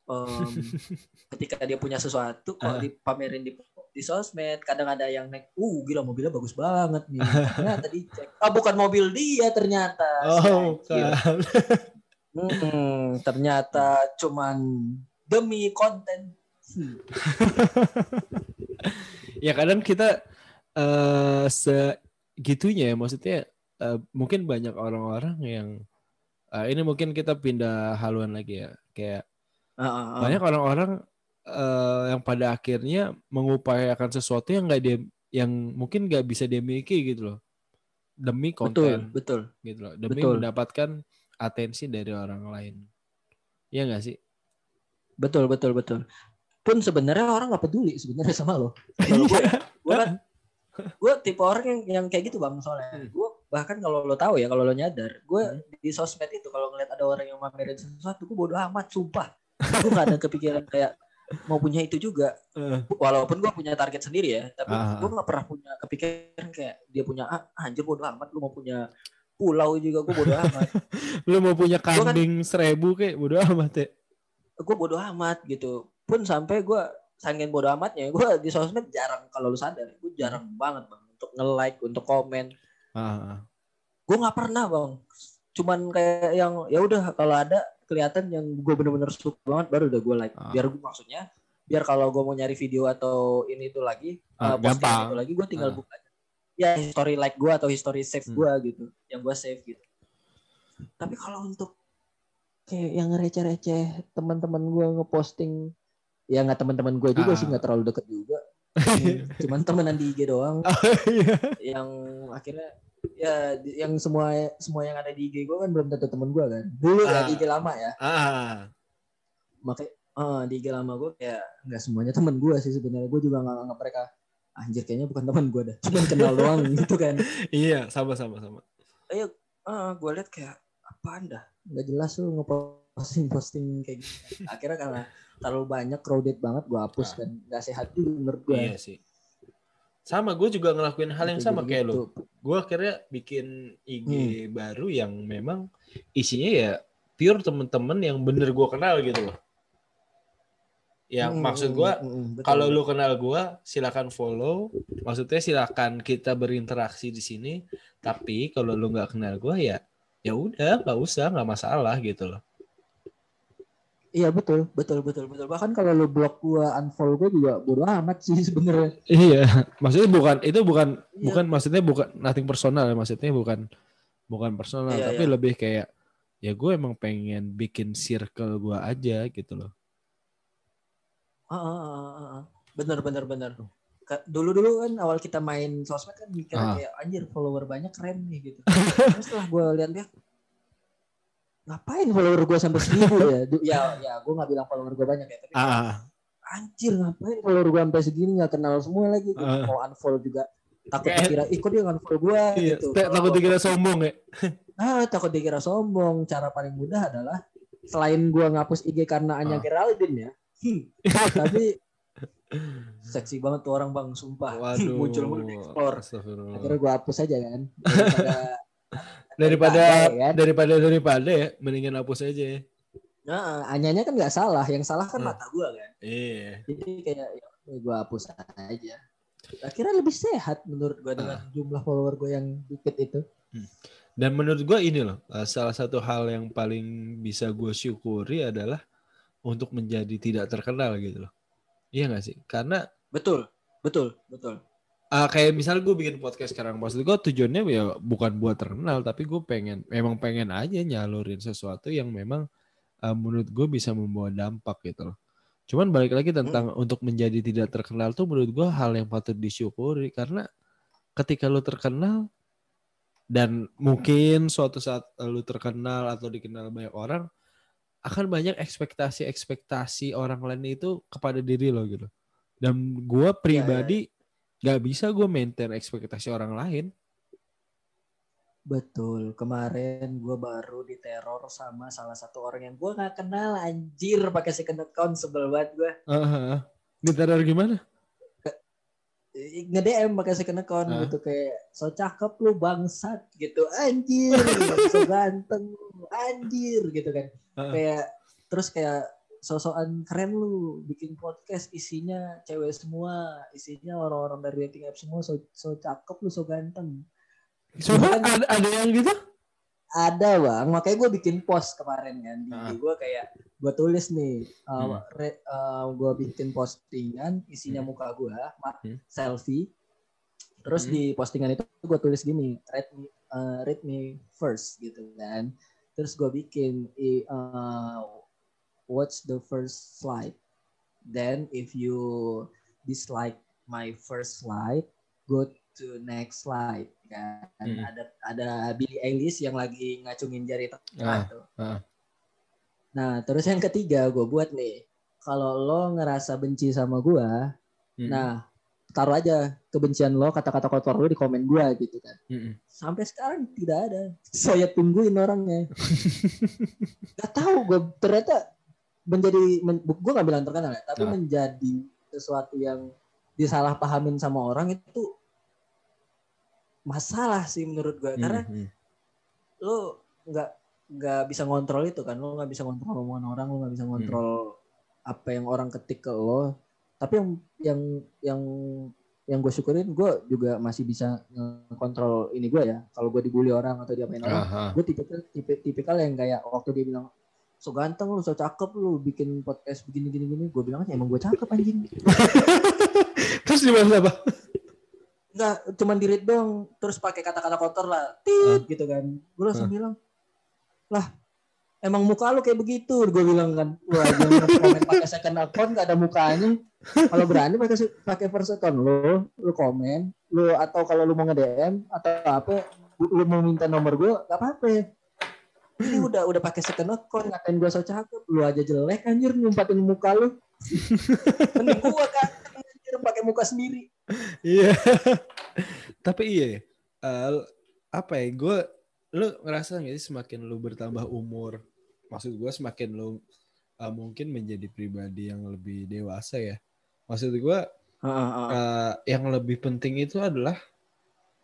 em, ketika dia punya sesuatu kok Ah. dipamerin di di sosmed kadang ada yang naik uh gila mobilnya bagus banget nih. Ternyata dicek. Ah bukan mobil dia ternyata. Oh kan Hmm, ternyata cuman demi konten. Hmm. ya kadang kita eh segitunya ya maksudnya eh, mungkin banyak orang-orang yang eh, ini mungkin kita pindah haluan lagi ya kayak Ah, ah, ah. banyak orang-orang eh, yang pada akhirnya mengupayakan sesuatu yang nggak dia yang mungkin nggak bisa dia miliki gitu loh demi betul, konten betul. gitu loh demi Betul. mendapatkan atensi dari orang lain ya nggak sih Betul, betul, betul. Pun sebenarnya orang nggak peduli sebenarnya sama lo. Kalau gue, gue kan gue tipe orang yang yang kayak gitu bang soalnya. Hmm. Gue bahkan kalau lo tahu ya kalau lo nyadar, gue Hmm. di sosmed itu kalau ngeliat ada orang yang mamerin sesuatu, gue bodo amat, sumpah. Gue gak ada kepikiran kayak mau punya itu juga. Eh, Walaupun gue punya target sendiri ya, tapi Ah. gue nggak pernah punya kepikiran kayak dia punya ah, anjir bodo amat, lu mau punya pulau juga gue bodo amat. lu mau punya kan- kambing seribu kayak bodo amat ya gue bodo amat gitu pun sampai gue sangin bodo amatnya gue di sosmed jarang kalau lu sadar gue jarang banget bang untuk nge like untuk komen ah, gue nggak pernah bang cuman kayak yang ya udah kalau ada kelihatan yang gue bener-bener suka banget baru udah gue like Ah. biar gue maksudnya biar kalau gue mau nyari video atau ini itu lagi Ah, uh, postingan gampang. itu lagi gue tinggal Ah. buka. Ya history like gue atau history save Hmm. gue gitu yang gue save gitu tapi kalau untuk kayak yang receh-receh teman-teman gue ngeposting ya nggak teman-teman gue juga Ah. sih nggak terlalu deket juga cuman temenan di IG doang Iya. yang akhirnya ya yang semua semua yang ada di IG gue kan belum tentu temen gue kan dulu ya Ah. di IG lama ya ah makanya eh, di IG lama gue kayak nggak semuanya temen gue sih sebenarnya gue juga nggak nganggap mereka anjir kayaknya bukan teman gue dah. Cuma kenal doang gitu kan. Iya sama sama sama. Eh gue liat kayak apaan dah? Nggak jelas lu ngeposting posting kayak gitu. Akhirnya karena terlalu banyak crowded banget gue hapus Ah. dan nggak sehat juga menurut gue iya sih. Sama gue juga ngelakuin hal yang sama kayak lo gue akhirnya bikin IG Hmm. baru yang memang isinya ya pure temen-temen yang bener gue kenal gitu loh yang Hmm, maksud gue kalau lu kenal gue silakan follow maksudnya silakan kita berinteraksi di sini tapi kalau lu nggak kenal gue ya ya udah nggak usah nggak masalah gitu loh Iya betul, betul, betul, betul. Bahkan kalau lu blok gua, unfollow gua juga bodo amat sih sebenarnya. Iya, maksudnya bukan itu bukan Iya. bukan maksudnya bukan nothing personal ya, maksudnya bukan bukan personal Iya, tapi iya. lebih kayak ya gue emang pengen bikin circle gue aja gitu loh. Ah, ah, ah, ah. Bener, bener, bener. Dulu dulu kan awal kita main sosmed kan mikir Ah. kayak anjir follower banyak keren nih gitu. Terus setelah gue lihat dia ngapain follower gue sampai seribu ya? Ya, ya gue nggak bilang follower gue banyak ya, tapi Ah, anjir ngapain follower gue sampai segini nggak kenal semua lagi. Gua Ah. Mau unfollow juga takut dikira, kok dia unfollow gue iya, gitu. tak- takut dikira sombong ya. Ah, takut dikira sombong. Cara paling mudah adalah selain gua ngapus IG karena Anya Ah. Geraldine ya. Hmm, tapi seksi banget tuh orang bang, sumpah. Waduh. Muncul mulu di explore. Akhirnya gua hapus aja kan. Daripada Daripada Daripada, ya kan? daripada daripada ya, mendingan hapus aja ya. nah, Anyanya kan nggak salah, yang salah kan Hmm. mata gua kan. Iya. Jadi kayak ya, gua hapus aja. Akhirnya lebih sehat menurut gua dengan Ah. jumlah follower gua yang dikit itu. Dan menurut gue ini loh, eh, salah satu hal yang paling bisa gue syukuri adalah untuk menjadi tidak terkenal gitu loh. Iya gak sih? Karena Betul, betul, betul. ah, kayak misalnya gue bikin podcast sekarang, maksud gue tujuannya ya bukan buat terkenal, tapi gue pengen, memang pengen aja nyalurin sesuatu yang memang ah, menurut gue bisa membawa dampak gitu loh. Cuman balik lagi tentang untuk menjadi tidak terkenal tuh menurut gue hal yang patut disyukuri karena ketika lu terkenal dan mungkin suatu saat lu terkenal atau dikenal banyak orang akan banyak ekspektasi-ekspektasi orang lain itu kepada diri lo gitu. Dan gue pribadi nggak bisa gue maintain ekspektasi orang lain. Betul, kemarin gue baru diteror sama salah satu orang yang gue nggak kenal anjir pakai second account sebel banget gue Heeh. Diteror gimana? Nge DM pakai second account Ah. gitu kayak so cakep lu bangsat gitu anjir so ganteng anjir gitu kan Ah. kayak terus kayak sosokan keren lu bikin podcast isinya cewek semua isinya orang-orang dari dating app semua so, so cakep lu so ganteng Coba Kan- ada, ada yang gitu? Ada bang, makanya gue bikin post kemarin kan di Ah. gue kayak gue tulis nih, Hmm. gue bikin postingan isinya muka gue, Hmm. selfie, terus Hmm. di postingan itu gue tulis gini, read me, uh, read me first gitu kan, terus gue bikin uh, watch the first slide, then if you dislike my first slide, go to next slide kan Hmm. ada ada Billie Eilish yang lagi ngacungin jari tengah Ah, tuh. ah. Nah terus yang ketiga gue buat nih kalau lo ngerasa benci sama gue, Mm-mm. nah taruh aja kebencian lo kata-kata kotor lo di komen gue gitu kan. Mm-mm. Sampai sekarang tidak ada. Saya tungguin orangnya. gak tahu gue ternyata menjadi men, gue gak bilang terkenal ya, tapi Ah. menjadi sesuatu yang disalahpahamin sama orang itu masalah sih menurut gue karena Mm-mm. lo nggak nggak bisa ngontrol itu kan. Lo nggak bisa ngontrol omongan orang lo nggak bisa ngontrol apa yang orang ketik ke lo. Tapi yang yang yang yang gue syukurin gue juga masih bisa ngontrol ini gue ya. Kalau gue dibully orang atau diapain orang gue tipe tipe tipikal yang kayak waktu dia bilang so ganteng lu so cakep lu bikin podcast begini gini gini. Gue bilang "Ya, emang gue cakep anjing. Terus dibalas apa? Nggak cuman di read dong terus pakai kata-kata kotor lah. Tit gitu kan. Gue langsung bilang lah emang muka lu kayak begitu? Gue bilang kan. Wah jangan komen pakai second account gak ada mukanya. Kalau berani pakai pakai first account lu lu komen lu atau kalau lu mau nge DM atau apa lu mau minta nomor gue gak apa-apa. Ini udah udah pakai second account ngatain gue so cakep. Lu aja jelek anjir nyumpatin muka lu. Mending gue kan anjir pakai muka sendiri Iya. Tapi iya, ya, eh, apa ya? Gue, lu ngerasa nggak sih semakin lu bertambah umur, maksud gue semakin lu eh, mungkin menjadi pribadi yang lebih dewasa ya. Maksud gue eh, yang lebih penting itu adalah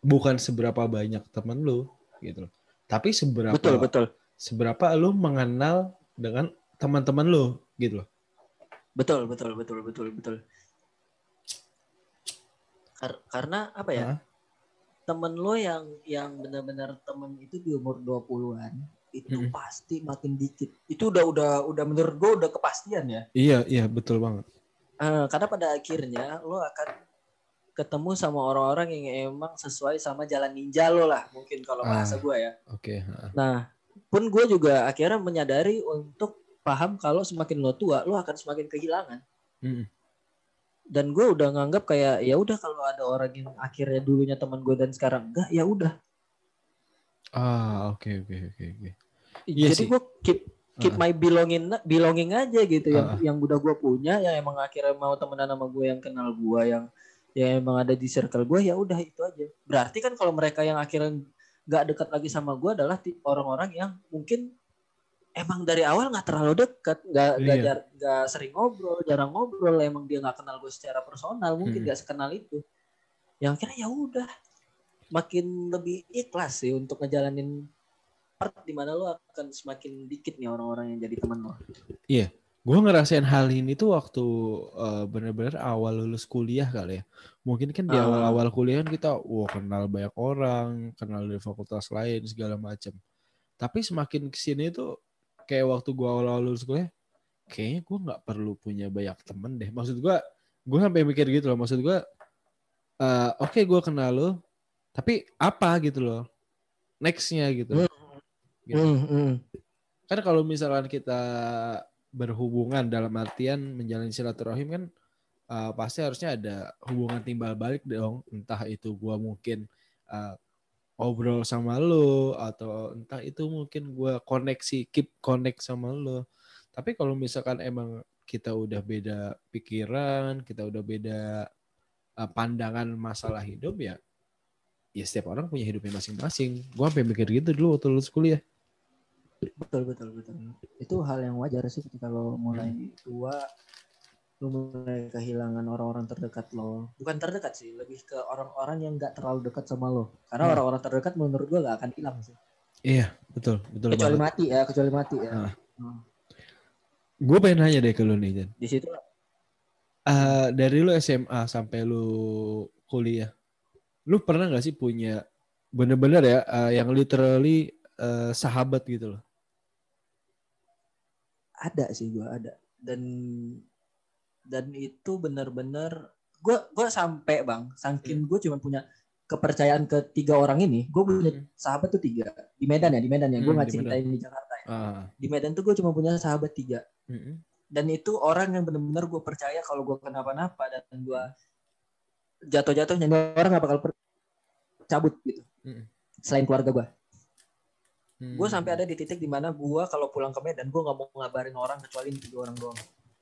bukan seberapa banyak temen lu gitu loh. Tapi seberapa betul betul seberapa lu mengenal dengan teman-teman lu gitu loh. betul betul betul betul betul Kar- karena apa ya Hah? temen lo yang yang benar-benar temen itu di umur 20-an itu Mm-mm. pasti makin dikit. Itu udah udah udah menurut gue udah kepastian ya. Iya, iya betul banget. Eh, karena pada akhirnya lo akan ketemu sama orang-orang yang emang sesuai sama jalan ninja lo lah mungkin kalau Ah. bahasa gue ya. Oke. ha. Nah, pun gue juga akhirnya menyadari untuk paham kalau semakin lo tua, lo akan semakin kehilangan. Mm-mm. Dan gue udah nganggap kayak ya udah kalau ada orang yang akhirnya dulunya teman gue dan sekarang enggak, ya udah. Ah, oke oke oke oke. Iya Jadi sih. gue keep keep Ah. my belonging belonging aja gitu yang Ah. yang udah gue punya, yang emang akhirnya mau temenan sama gue yang kenal gue yang yang emang ada di circle gue ya udah itu aja. Berarti kan kalau mereka yang akhirnya nggak dekat lagi sama gue adalah orang-orang yang mungkin emang dari awal nggak terlalu dekat, nggak nggak Iya. jar- nggak sering ngobrol, jarang ngobrol, emang dia nggak kenal gue secara personal, mungkin Hmm. nggak sekenal itu. Yang akhirnya ya udah makin lebih ikhlas sih untuk ngejalanin part di mana lo akan semakin dikit nih orang-orang yang jadi teman lo. Gue ngerasain hal ini tuh waktu eh, bener-bener awal lulus kuliah kali ya. Mungkin kan di Ah. awal-awal kuliah kan kita, wah kenal banyak orang, kenal dari fakultas lain segala macam. Tapi semakin ke sini tuh kayak waktu gue awal-awal lulus kuliah, kayaknya gue nggak perlu punya banyak temen deh. Maksud gue, gue sampai mikir gitu loh. Maksud gue, eh, oke gue kenal lo, tapi apa gitu loh? Nextnya gitu. Gitu. Hmm, hmm. kan kalau misalkan kita berhubungan dalam artian menjalin silaturahim kan uh, pasti harusnya ada hubungan timbal balik dong entah itu gua mungkin uh, ngobrol sama lo atau entah itu mungkin gua koneksi keep connect sama lo tapi kalau misalkan emang kita udah beda pikiran kita udah beda uh, pandangan masalah hidup ya ya setiap orang punya hidupnya masing-masing gua sampai mikir gitu dulu waktu lulus kuliah Betul betul betul. Itu hal yang wajar sih ketika lo mulai Hmm. tua, lo mulai kehilangan orang-orang terdekat lo. Bukan terdekat sih, lebih ke orang-orang yang nggak terlalu dekat sama lo. Karena Hmm. orang-orang terdekat menurut gua nggak akan hilang sih. iya betul betul Kecuali banget. mati ya, kecuali mati ya. Ah. Hmm. Gue pengen nanya deh ke lu nih, Jan. Di situ Eh, dari lu SMA sampai lu kuliah, lu pernah nggak sih punya bener-bener ya eh, yang literally eh, sahabat gitu loh? ada sih gua ada dan dan itu benar-benar gua gua sampai bang. Saking gue cuma punya kepercayaan ke tiga orang ini gue punya Hmm. sahabat tuh tiga. Di Medan ya di Medan ya. Gue Hmm, nggak ceritain di Jakarta ya. Ah, di Medan tuh gue cuma punya sahabat tiga. Mm-mm. dan itu orang yang benar-benar gue percaya kalau gue kenapa-napa dan gue jatuh-jatuhnya orang gak bakal per- cabut gitu. Mm-mm. selain keluarga gue Hmm. gue sampai ada di titik di mana gue kalau pulang ke Medan gue nggak mau ngabarin orang kecuali tiga orang doang.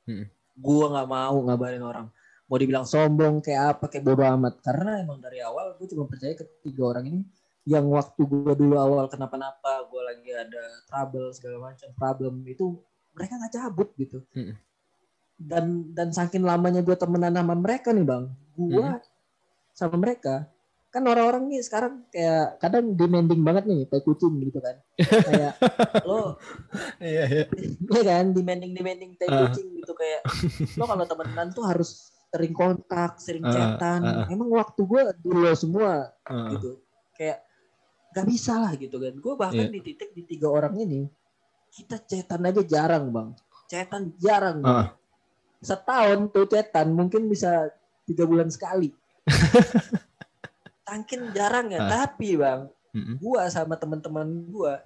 Mm-mm. Gue nggak mau ngabarin orang. Mau dibilang sombong kayak apa kayak bodo amat. Karena emang dari awal gue cuma percaya ke tiga orang ini. Yang waktu gue dulu awal kenapa-napa gue lagi ada trouble segala macam problem itu mereka nggak cabut gitu. Mm-mm. dan dan saking lamanya gue temenan sama mereka nih bang. Gue Mm. sama mereka kan orang-orang nih sekarang kayak kadang demanding banget nih kayak kucing gitu kan kayak lo Iya, iya. Iya kan, demanding demanding teh Ah. kucing gitu kayak lo kalau temenan tuh harus sering kontak, sering Ah, chatan. ah. Emang waktu gue di lo semua Ah, gitu. Kayak gak bisa lah gitu kan. Gue bahkan Iya. di titik di tiga orang ini kita chatan aja jarang bang. Chatan jarang. Bang. ah. Setahun tuh chatan mungkin bisa tiga bulan sekali. Tangkin jarang ya, Ah. tapi bang Mm-mm. gua sama teman-teman gua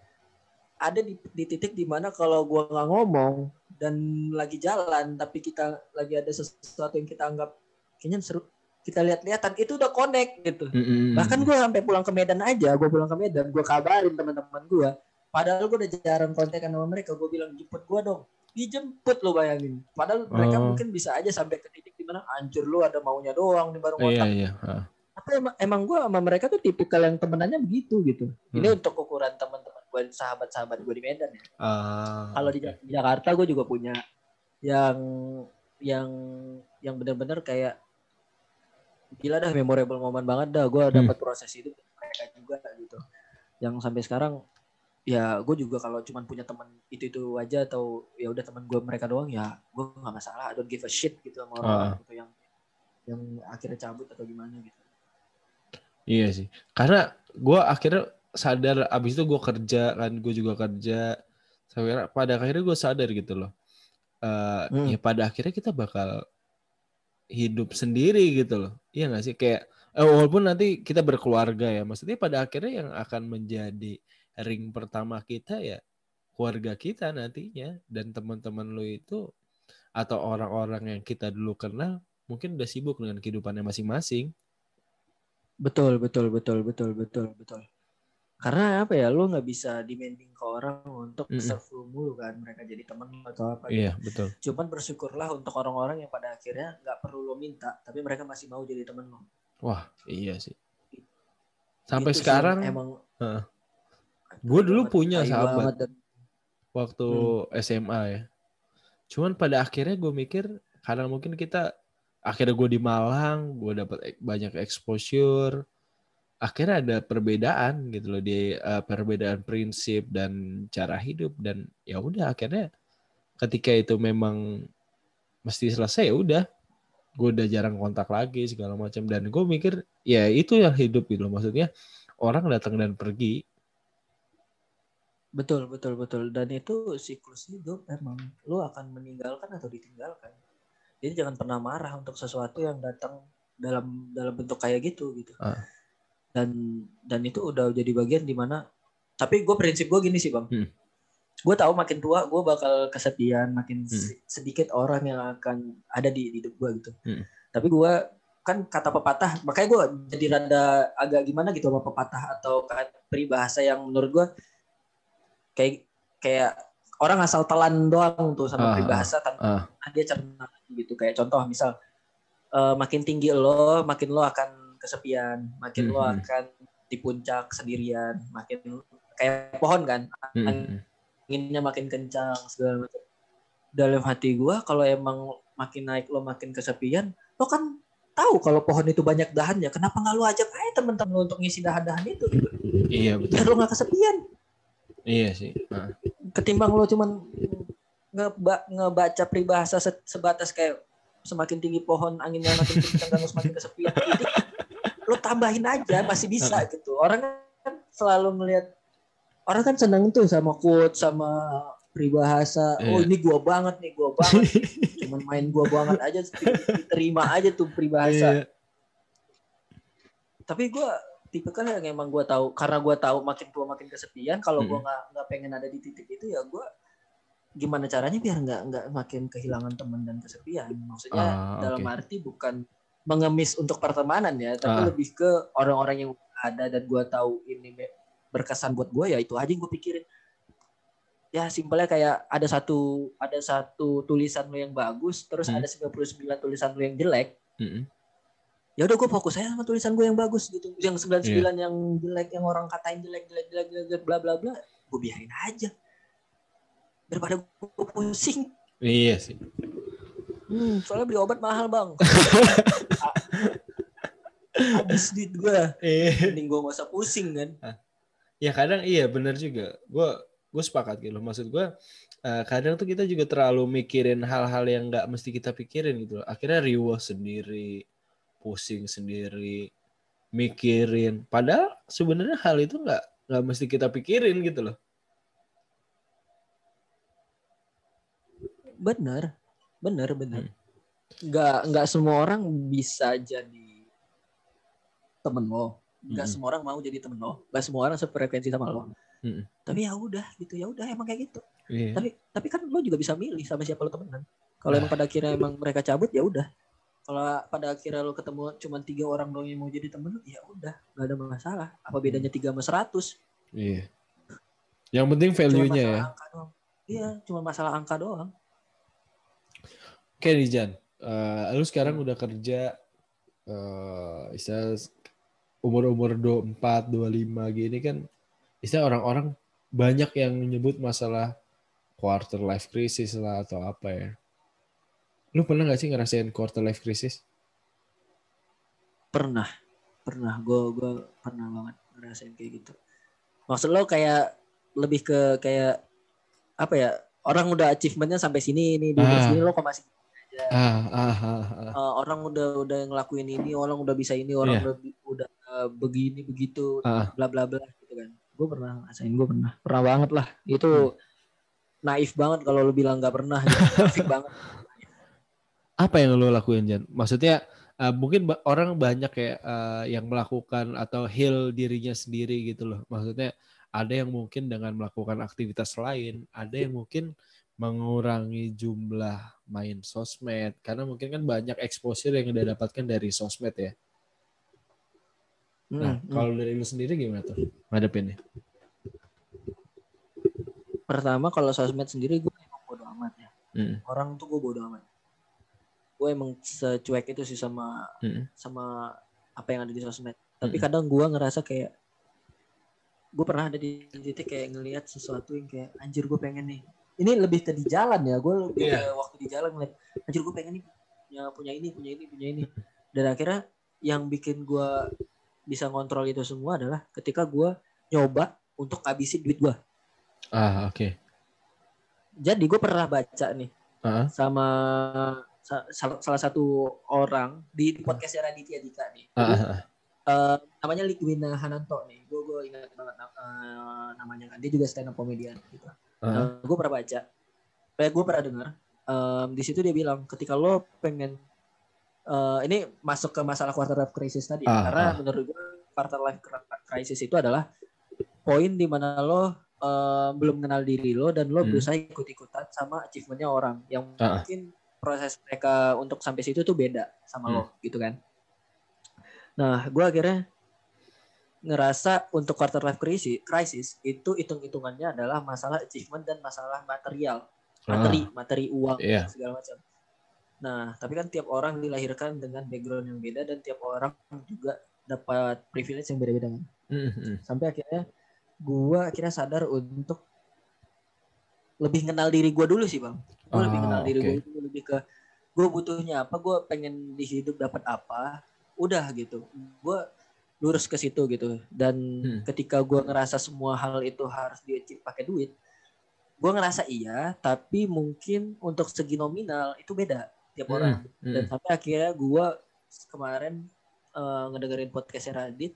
ada di, di titik di mana kalau gua nggak ngomong dan lagi jalan tapi kita lagi ada sesuatu yang kita anggap kayaknya seru kita lihat-lihatan itu udah connect gitu Mm-mm. bahkan gua sampai pulang ke Medan aja gua pulang ke Medan gua kabarin teman-teman gua padahal gua udah jarang kontekan sama mereka gua bilang jemput gua dong dijemput lo bayangin padahal mereka Oh. mungkin bisa aja sampai ke titik di mana anjir lu ada maunya doang di baru Iya, kontak iya. Ah. Tapi emang, emang gue sama mereka tuh tipikal yang temenannya begitu gitu. Ini Hmm. untuk ukuran teman-teman gue, sahabat-sahabat gue di Medan ya. Ah, Kalau di, di Jakarta gue juga punya yang yang yang benar-benar kayak gila dah memorable momen banget dah. Gue Hmm. dapat proses itu mereka juga gitu. Yang sampai sekarang ya gue juga kalau cuman punya teman itu itu aja atau ya udah teman gue mereka doang ya gue nggak masalah I don't give a shit gitu sama orang Ah. gitu yang yang akhirnya cabut atau gimana gitu Iya sih. Karena gue akhirnya sadar abis itu gue kerja kan gue juga kerja. Sampai pada akhirnya gue sadar gitu loh. Uh, Hmm. ya pada akhirnya kita bakal hidup sendiri gitu loh. Iya nggak sih? Kayak eh, walaupun nanti kita berkeluarga ya maksudnya pada akhirnya yang akan menjadi ring pertama kita ya keluarga kita nantinya. Dan teman-teman lo itu atau orang-orang yang kita dulu kenal mungkin udah sibuk dengan kehidupannya masing-masing Betul, betul, betul, betul, betul, betul. Karena apa ya, lu nggak bisa demanding ke orang untuk Mm-mm. serve lu mulu kan, mereka jadi temen atau apa. iya betul Cuman bersyukurlah untuk orang-orang yang pada akhirnya nggak perlu lo minta, tapi mereka masih mau jadi temen lo. wah iya sih sampai Itu sih sekarang yang emang. Heeh. Gue dulu punya sahabat. dan- waktu Hmm. SMA ya. Cuman pada akhirnya gue mikir karena mungkin kita akhirnya gue di Malang, gue dapat ek- banyak exposure. Akhirnya ada perbedaan gitu loh di eh, perbedaan prinsip dan cara hidup dan ya udah akhirnya ketika itu memang mesti selesai ya udah gue udah jarang kontak lagi segala macam dan gue mikir ya itu yang hidup gitu loh maksudnya orang datang dan pergi Betul, betul, betul. Dan itu siklus hidup emang. Lu akan meninggalkan atau ditinggalkan. Jadi jangan pernah marah untuk sesuatu yang datang dalam dalam bentuk kayak gitu gitu. Ah. Dan dan itu udah jadi bagian di mana. Tapi gue prinsip gue gini sih bang. Hmm. Gue tahu makin tua gue bakal kesepian, makin Hmm. sedikit orang yang akan ada di, di hidup gue gitu. Hmm. Tapi gue kan kata pepatah, makanya gue jadi rada agak gimana gitu sama pepatah atau peribahasa yang menurut gue kayak kayak orang asal telan doang tuh sama Ah, peribahasa tanpa ah. dia cerna gitu. Kayak contoh misal eh, makin tinggi lo makin lo akan kesepian. Makin lo Mhm. akan di puncak sendirian. Makin kayak pohon kan. Mm-mm. anginnya makin kencang segala macam. Dalam hati gua kalau emang makin naik lo makin kesepian lo kan tahu kalau pohon itu banyak dahannya. Kenapa nggak lo ajak aja temen-temen lo untuk ngisi dahan-dahan itu gitu? Iya betul. biar lo nggak kesepian Iya sih. Ah. ketimbang lo cuman ngeba ngebaca peribahasa se- sebatas kayak semakin tinggi pohon anginnya makin kencang semakin kesepian jadi lo tambahin aja masih bisa gitu orang kan selalu melihat orang kan seneng tuh sama quote sama peribahasa oh Iya. ini gua banget nih gua banget cuman main gua banget aja diterima aja tuh peribahasa Iya. tapi gua tipe kan yang emang gua tahu karena gua tahu makin tua makin kesepian kalau gua Mm. nggak nggak pengen ada di titik itu ya gua gimana caranya biar nggak nggak makin kehilangan teman dan kesepian maksudnya Ah, dalam arti bukan mengemis untuk pertemanan ya tapi Ah. lebih ke orang-orang yang ada dan gua tahu ini berkesan buat gua ya itu aja yang gua pikirin ya simpelnya kayak ada satu ada satu tulisan lo yang bagus terus Hmm. ada 99 tulisan lo yang jelek Mm-mm. Ya udah gue fokus aja sama tulisan gue yang bagus gitu yang 99 Iya. yang jelek yang orang katain jelek jelek jelek jelek, jelek bla bla bla gue biarin aja daripada gue pusing Iya sih. hmm, soalnya beli obat mahal bang habis duit gue Iya. mending gue gak usah pusing kan Ya kadang iya benar juga. Gue gue sepakat gitu. loh. Maksud gue eh, kadang tuh kita juga terlalu mikirin hal-hal yang nggak mesti kita pikirin gitu. Akhirnya riuh sendiri, pusing sendiri, mikirin. Padahal sebenarnya hal itu nggak nggak mesti kita pikirin gitu loh. bener bener bener Hmm. nggak nggak semua orang bisa jadi temen lo nggak Mm-mm. semua orang mau jadi temen lo nggak semua orang sefrekuensi sama lo Mm-mm. tapi ya udah gitu ya udah emang kayak gitu Iya. tapi tapi kan lo juga bisa milih sama siapa lo temenan kalau emang pada akhirnya emang mereka cabut ya udah kalau pada akhirnya lo ketemu cuma tiga orang doang yang mau jadi temen lo ya udah nggak ada masalah. Apa bedanya tiga sama seratus? Iya. Yang penting cuma value-nya ya. iya cuma masalah angka doang. Oke nih Jan, Eh, lu sekarang udah kerja eh istilah umur-umur 24, 25 gini kan istilah orang-orang banyak yang menyebut masalah quarter life crisis lah atau apa ya. Lu pernah gak sih ngerasain quarter life crisis? pernah pernah gue gue pernah banget ngerasain kayak gitu maksud lo kayak lebih ke kayak apa ya orang udah achievementnya sampai sini nih di Ah. sini lo kok masih Ah, ah, ah, ah. eh, orang udah udah ngelakuin ini orang udah bisa ini orang Iya. udah udah eh, begini begitu Ah. bla bla bla gitu kan gue pernah ngerasain gue pernah pernah banget lah itu naif banget kalau lu bilang nggak pernah gitu. naif banget Apa yang lo lakuin Jan? Maksudnya eh, mungkin ba- orang banyak kayak eh, yang melakukan atau heal dirinya sendiri gitu loh. Maksudnya ada yang mungkin dengan melakukan aktivitas lain, ada yang mungkin mengurangi jumlah main sosmed karena mungkin kan banyak exposure yang dia dapatkan dari sosmed ya. Nah, Hmm, hmm. kalau dari lu sendiri gimana tuh ngadepinnya? pertama kalau sosmed sendiri gue bodo amat ya Mm, orang tuh gue bodo amat gue emang secuek itu sih sama mm, sama apa yang ada di sosmed tapi Mm-mm. kadang gue ngerasa kayak gue pernah ada di titik kayak ngelihat sesuatu yang kayak anjir gue pengen nih ini lebih ke di jalan ya gue lebih Iya. ke waktu di jalan ngeliat anjir gue pengen nih punya punya ini punya ini punya ini dan akhirnya yang bikin gue bisa ngontrol itu semua adalah ketika gue nyoba untuk habisin duit gue Ah, oke. jadi gue pernah baca nih Ah, sama sa- salah, salah satu orang di, di podcastnya Raditya Dika nih ah. Eh, namanya Ligwina Hananto nih gue gue ingat banget eh, namanya kan dia juga stand up comedian gitu Ah. gue pernah baca kayak gue pernah dengar em, di situ dia bilang ketika lo pengen eh, ini masuk ke masalah quarter life crisis tadi Ah, karena menurut gue quarter life cri- crisis itu adalah poin di mana lo eh, belum kenal diri lo dan lo Hmm. berusaha ikut-ikutan sama achievementnya orang yang Ah. mungkin proses mereka untuk sampai situ tuh beda sama Hmm. lo gitu kan nah gue akhirnya ngerasa untuk quarter life crisis, crisis itu hitung-hitungannya adalah masalah achievement dan masalah material materi materi uang Iya. segala macam nah tapi kan tiap orang dilahirkan dengan background yang beda dan tiap orang juga dapat privilege yang beda-beda kan Mm, mm. sampai akhirnya gua akhirnya sadar untuk lebih kenal diri gua dulu sih bang. Lebih Ah, kenal diri oke. gua dulu lebih ke gua butuhnya apa gua pengen di hidup dapat apa udah gitu. Gua lurus ke situ gitu. Dan Hmm. ketika gua ngerasa semua hal itu harus di pakai duit gua ngerasa iya tapi mungkin untuk segi nominal itu beda tiap orang. Mm, dan sampai akhirnya gua kemarin eh, ngedengerin podcastnya Radit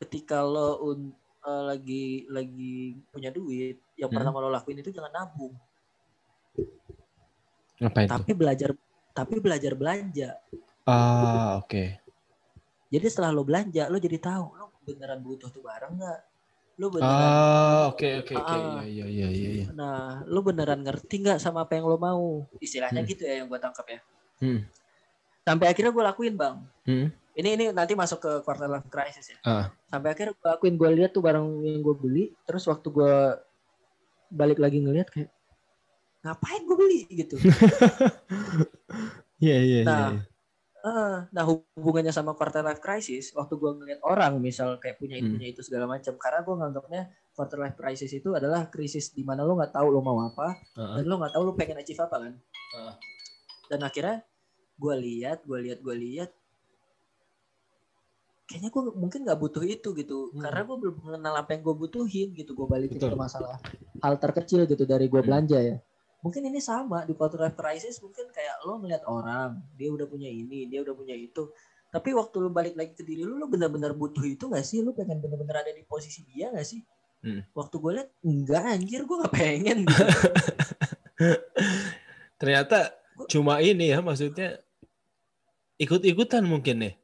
ketika lo un- eh, lagi lagi punya duit yang Hmm. pertama lo lakuin itu jangan nabung Ngapain tuh? tapi belajar tapi belajar belanja Ah, oke. jadi setelah lo belanja lo jadi tahu lo beneran butuh tuh barang nggak lo beneran Ah, oke oke oke. Ah. Iya iya iya iya. nah lo beneran ngerti nggak sama apa yang lo mau istilahnya Hmm. gitu ya yang gue tangkap ya Hmm. sampai akhirnya gue lakuin bang Hmm. Ini ini nanti masuk ke quarter life crisis ya Ah. sampai akhirnya gue lakuin gue lihat tuh barang yang gue beli terus waktu gue balik lagi ngeliat kayak ngapain gue beli gitu Iya iya Nah, iya. Eh, nah hubungannya sama quarter life crisis waktu gue ngeliat orang misal kayak punya itu Hmm. punya itu segala macam karena gue nganggapnya quarter life crisis itu adalah krisis di mana lo nggak tahu lo mau apa Ah. dan lo nggak tahu lo pengen achieve apa kan Ah. dan akhirnya gue lihat gue lihat gue lihat kayaknya gue mungkin nggak butuh itu gitu Hmm. karena gue belum mengenal apa yang gue butuhin gitu gue balikin Betul. ke masalah hal terkecil gitu dari gue Hmm. belanja ya mungkin ini sama di quarter life crisis mungkin kayak lo ngeliat orang dia udah punya ini dia udah punya itu tapi waktu lo balik lagi ke diri lo lo benar-benar butuh itu gak sih lo pengen benar-benar ada di posisi dia gak sih Hmm. waktu gue lihat enggak anjir gue gak pengen gitu. Ternyata cuma ini ya maksudnya ikut-ikutan mungkin nih.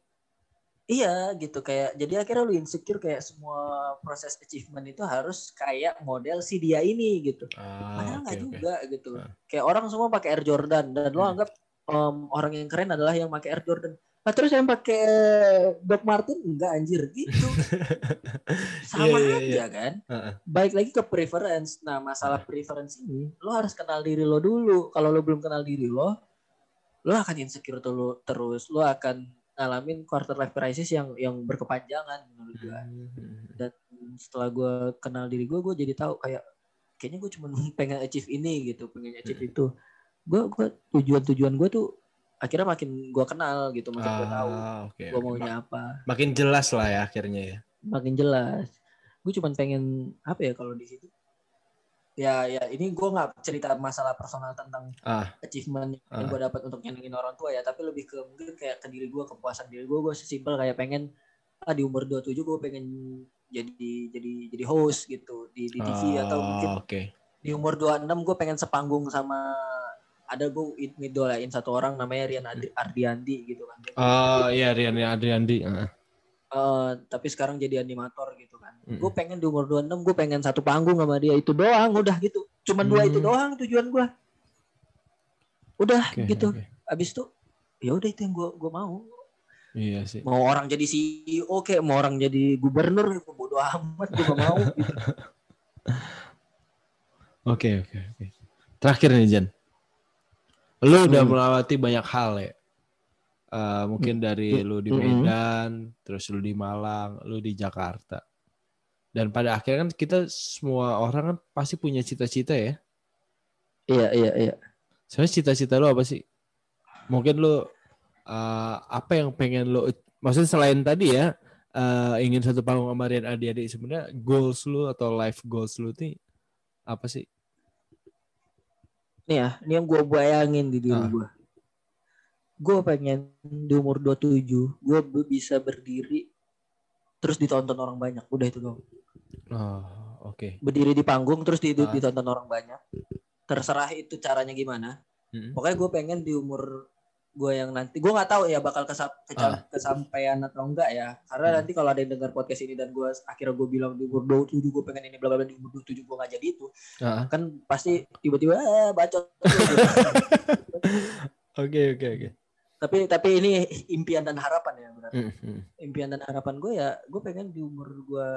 Iya gitu kayak jadi akhirnya lu insecure kayak semua proses achievement itu harus kayak model si dia ini gitu. Ah, Padahal nggak oke. juga gitu. Ah. Kayak orang semua pakai Air Jordan dan lo Hmm. anggap em, orang yang keren adalah yang pakai Air Jordan. Nah, terus yang pakai Doc Martin enggak anjir gitu. Sama Iya, iya, aja kan. Heeh. Baik lagi ke preference. Nah, masalah preference ini lo harus kenal diri lo dulu. Kalau lo belum kenal diri lo, lo akan insecure terus. Lo akan ngalamin quarter life crisis yang yang berkepanjangan menurut gue Hmm. dan setelah gue kenal diri gue gue jadi tahu kayak kayaknya gue cuma pengen achieve ini gitu pengen achieve Hmm. itu gue gue tujuan tujuan gue tuh akhirnya makin gue kenal gitu makin gue tahu Ah, gue maunya Ma- apa Makin jelas lah ya akhirnya ya. makin jelas gue cuma pengen apa ya kalau di situ ya ya ini gue nggak cerita masalah personal tentang Ah. achievement yang Ah. gue dapat untuk nyenengin orang tua ya tapi lebih ke mungkin kayak ke diri gue kepuasan diri gue gue sesimpel kayak pengen ah di umur 27 gue pengen jadi jadi jadi host gitu di di TV atau mungkin Oh, Oke. di umur 26 gue pengen sepanggung sama ada gue ngidolain satu orang namanya Rian Adri- Ardiandi gitu kan. Oh iya Rian Adriandi. Heeh. Eh, tapi sekarang jadi animator gitu kan. Mm. Gue pengen di umur 26 gue pengen satu panggung sama dia itu doang udah gitu. Cuman dua itu doang tujuan gue. Udah Oke, gitu. oke. Abis itu ya udah itu yang gue gue mau. Iya sih. Mau orang jadi CEO kayak mau orang jadi gubernur gue bodo amat gue gak mau gitu. Oke oke oke. Terakhir nih Jan. Lu udah Hmm. melewati banyak hal ya. Eh, mungkin dari lu di. Medan, terus lu di Malang, lu di Jakarta. Dan pada akhirnya kan kita semua orang kan pasti punya cita-cita ya. Iya iya iya. Sebenarnya cita-cita lu apa sih? Mungkin lu eh, apa yang pengen lu maksudnya selain tadi ya eh, ingin satu panggung sama Rian adik-adik sebenarnya goals lu atau life goals lu nih apa sih? Nih ya, ini yang gue bayangin di diri Ah. gue. Gue pengen di umur 27, gue bisa berdiri terus ditonton orang banyak. Udah itu dong. Oh, oke. Berdiri di panggung terus di- Ah. ditonton orang banyak. Terserah itu caranya gimana. Mm-mm. Pokoknya gue pengen di umur gue yang nanti, gue nggak tahu ya bakal kesa- keca- Ah. kesampaian atau enggak ya. Karena Hmm. nanti kalau ada yang dengar podcast ini dan gue akhirnya gue bilang di umur 27 gue pengen ini bla bla bla di umur 27 gue nggak jadi itu, Ah, kan pasti tiba-tiba eh, bacot. Oke oke oke. Tapi tapi ini impian dan harapan ya benar Mm-mm. impian dan harapan gue ya gue pengen di umur gue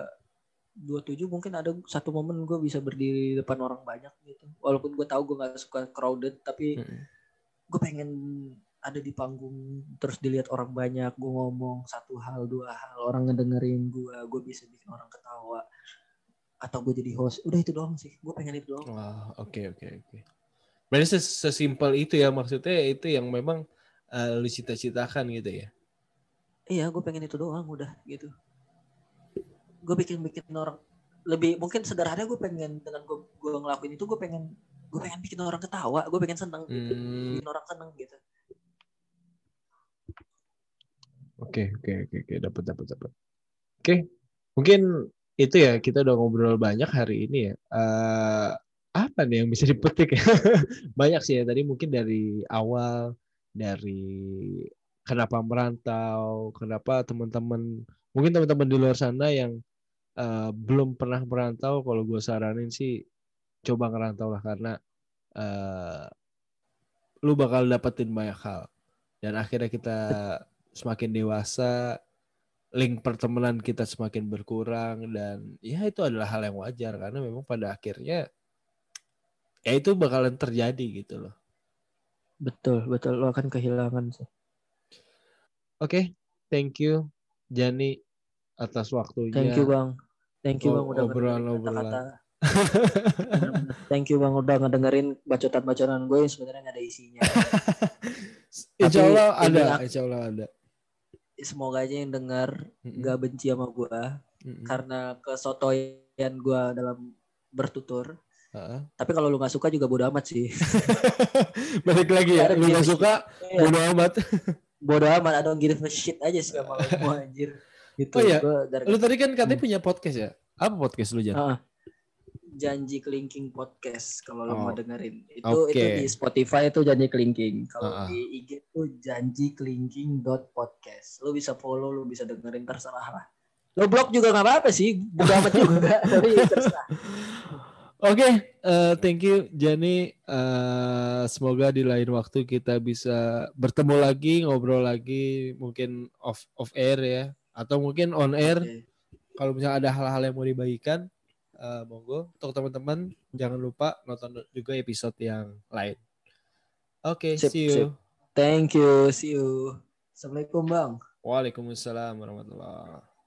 27 mungkin ada satu momen gue bisa berdiri di depan orang banyak gitu walaupun gue tahu gue nggak suka crowded tapi Mm-mm. gue pengen ada di panggung terus dilihat orang banyak gue ngomong satu hal dua hal orang ngedengerin gue gue bisa bikin orang ketawa atau gue jadi host udah itu doang sih gue pengen itu doang Wah, oke oke oke. Berarti ses- sesimpel itu ya maksudnya itu yang memang eh, lu cita-citakan gitu ya. Iya, gue pengen itu doang udah gitu. Gue bikin bikin orang lebih mungkin sederhana gue pengen dengan gue gue ngelakuin itu gue pengen gue pengen bikin orang ketawa, gue pengen seneng gitu, Hmm, bikin orang seneng gitu. Oke oke oke oke dapat dapat dapat. Oke mungkin itu ya kita udah ngobrol banyak hari ini ya. Eh, apa nih yang bisa dipetik ya? banyak sih ya tadi mungkin dari awal dari kenapa merantau, kenapa teman-teman mungkin teman-teman di luar sana yang eh, belum pernah merantau, kalau gue saranin sih coba ngerantau lah karena eh, lu bakal dapetin banyak hal dan akhirnya kita semakin dewasa, link pertemanan kita semakin berkurang dan ya itu adalah hal yang wajar karena memang pada akhirnya ya itu bakalan terjadi gitu loh. Betul, betul lo akan kehilangan sih. Oke, thank you Jani atas waktunya. Thank you bang, thank you bang udah obrolan- obrolan. Thank you bang udah ngedengerin bacotan-bacotan gue yang sebenarnya nggak ada isinya. insya Allah ada, insya Allah ada. Semoga aja yang dengar Mm-mm, nggak benci sama gue mm-mm. karena kesotoyan gue dalam bertutur. Tapi kalau lu nggak suka juga bodo amat sih. Balik lagi ya, lu gak gitu. suka, Iya, bodo amat. bodo amat, I don't give a shit aja sih sama lu anjir. Gitu. Oh iya, dari Lu tadi kan katanya Hmm. punya podcast ya? Apa podcast lu Jan? Ah, Janji Kelingking Podcast kalau lu Oh, mau dengerin. Itu oke. itu di Spotify itu Janji Kelingking. Kalau ah. di IG itu janji kelingking podcast. Lu bisa follow, lu bisa dengerin terserah lah. Lu blog juga nggak apa-apa sih, bodo amat juga. Tapi terserah. Oke, eh, thank you Jani. Eh, semoga di lain waktu kita bisa bertemu lagi, ngobrol lagi, mungkin off off air ya, atau mungkin on air. Oke. Kalau misalnya ada hal-hal yang mau dibagikan, eh, monggo. Untuk teman-teman jangan lupa nonton juga episode yang lain. Oke, Sip, see you. sip. Thank you, see you. Assalamualaikum bang. Waalaikumsalam warahmatullahi.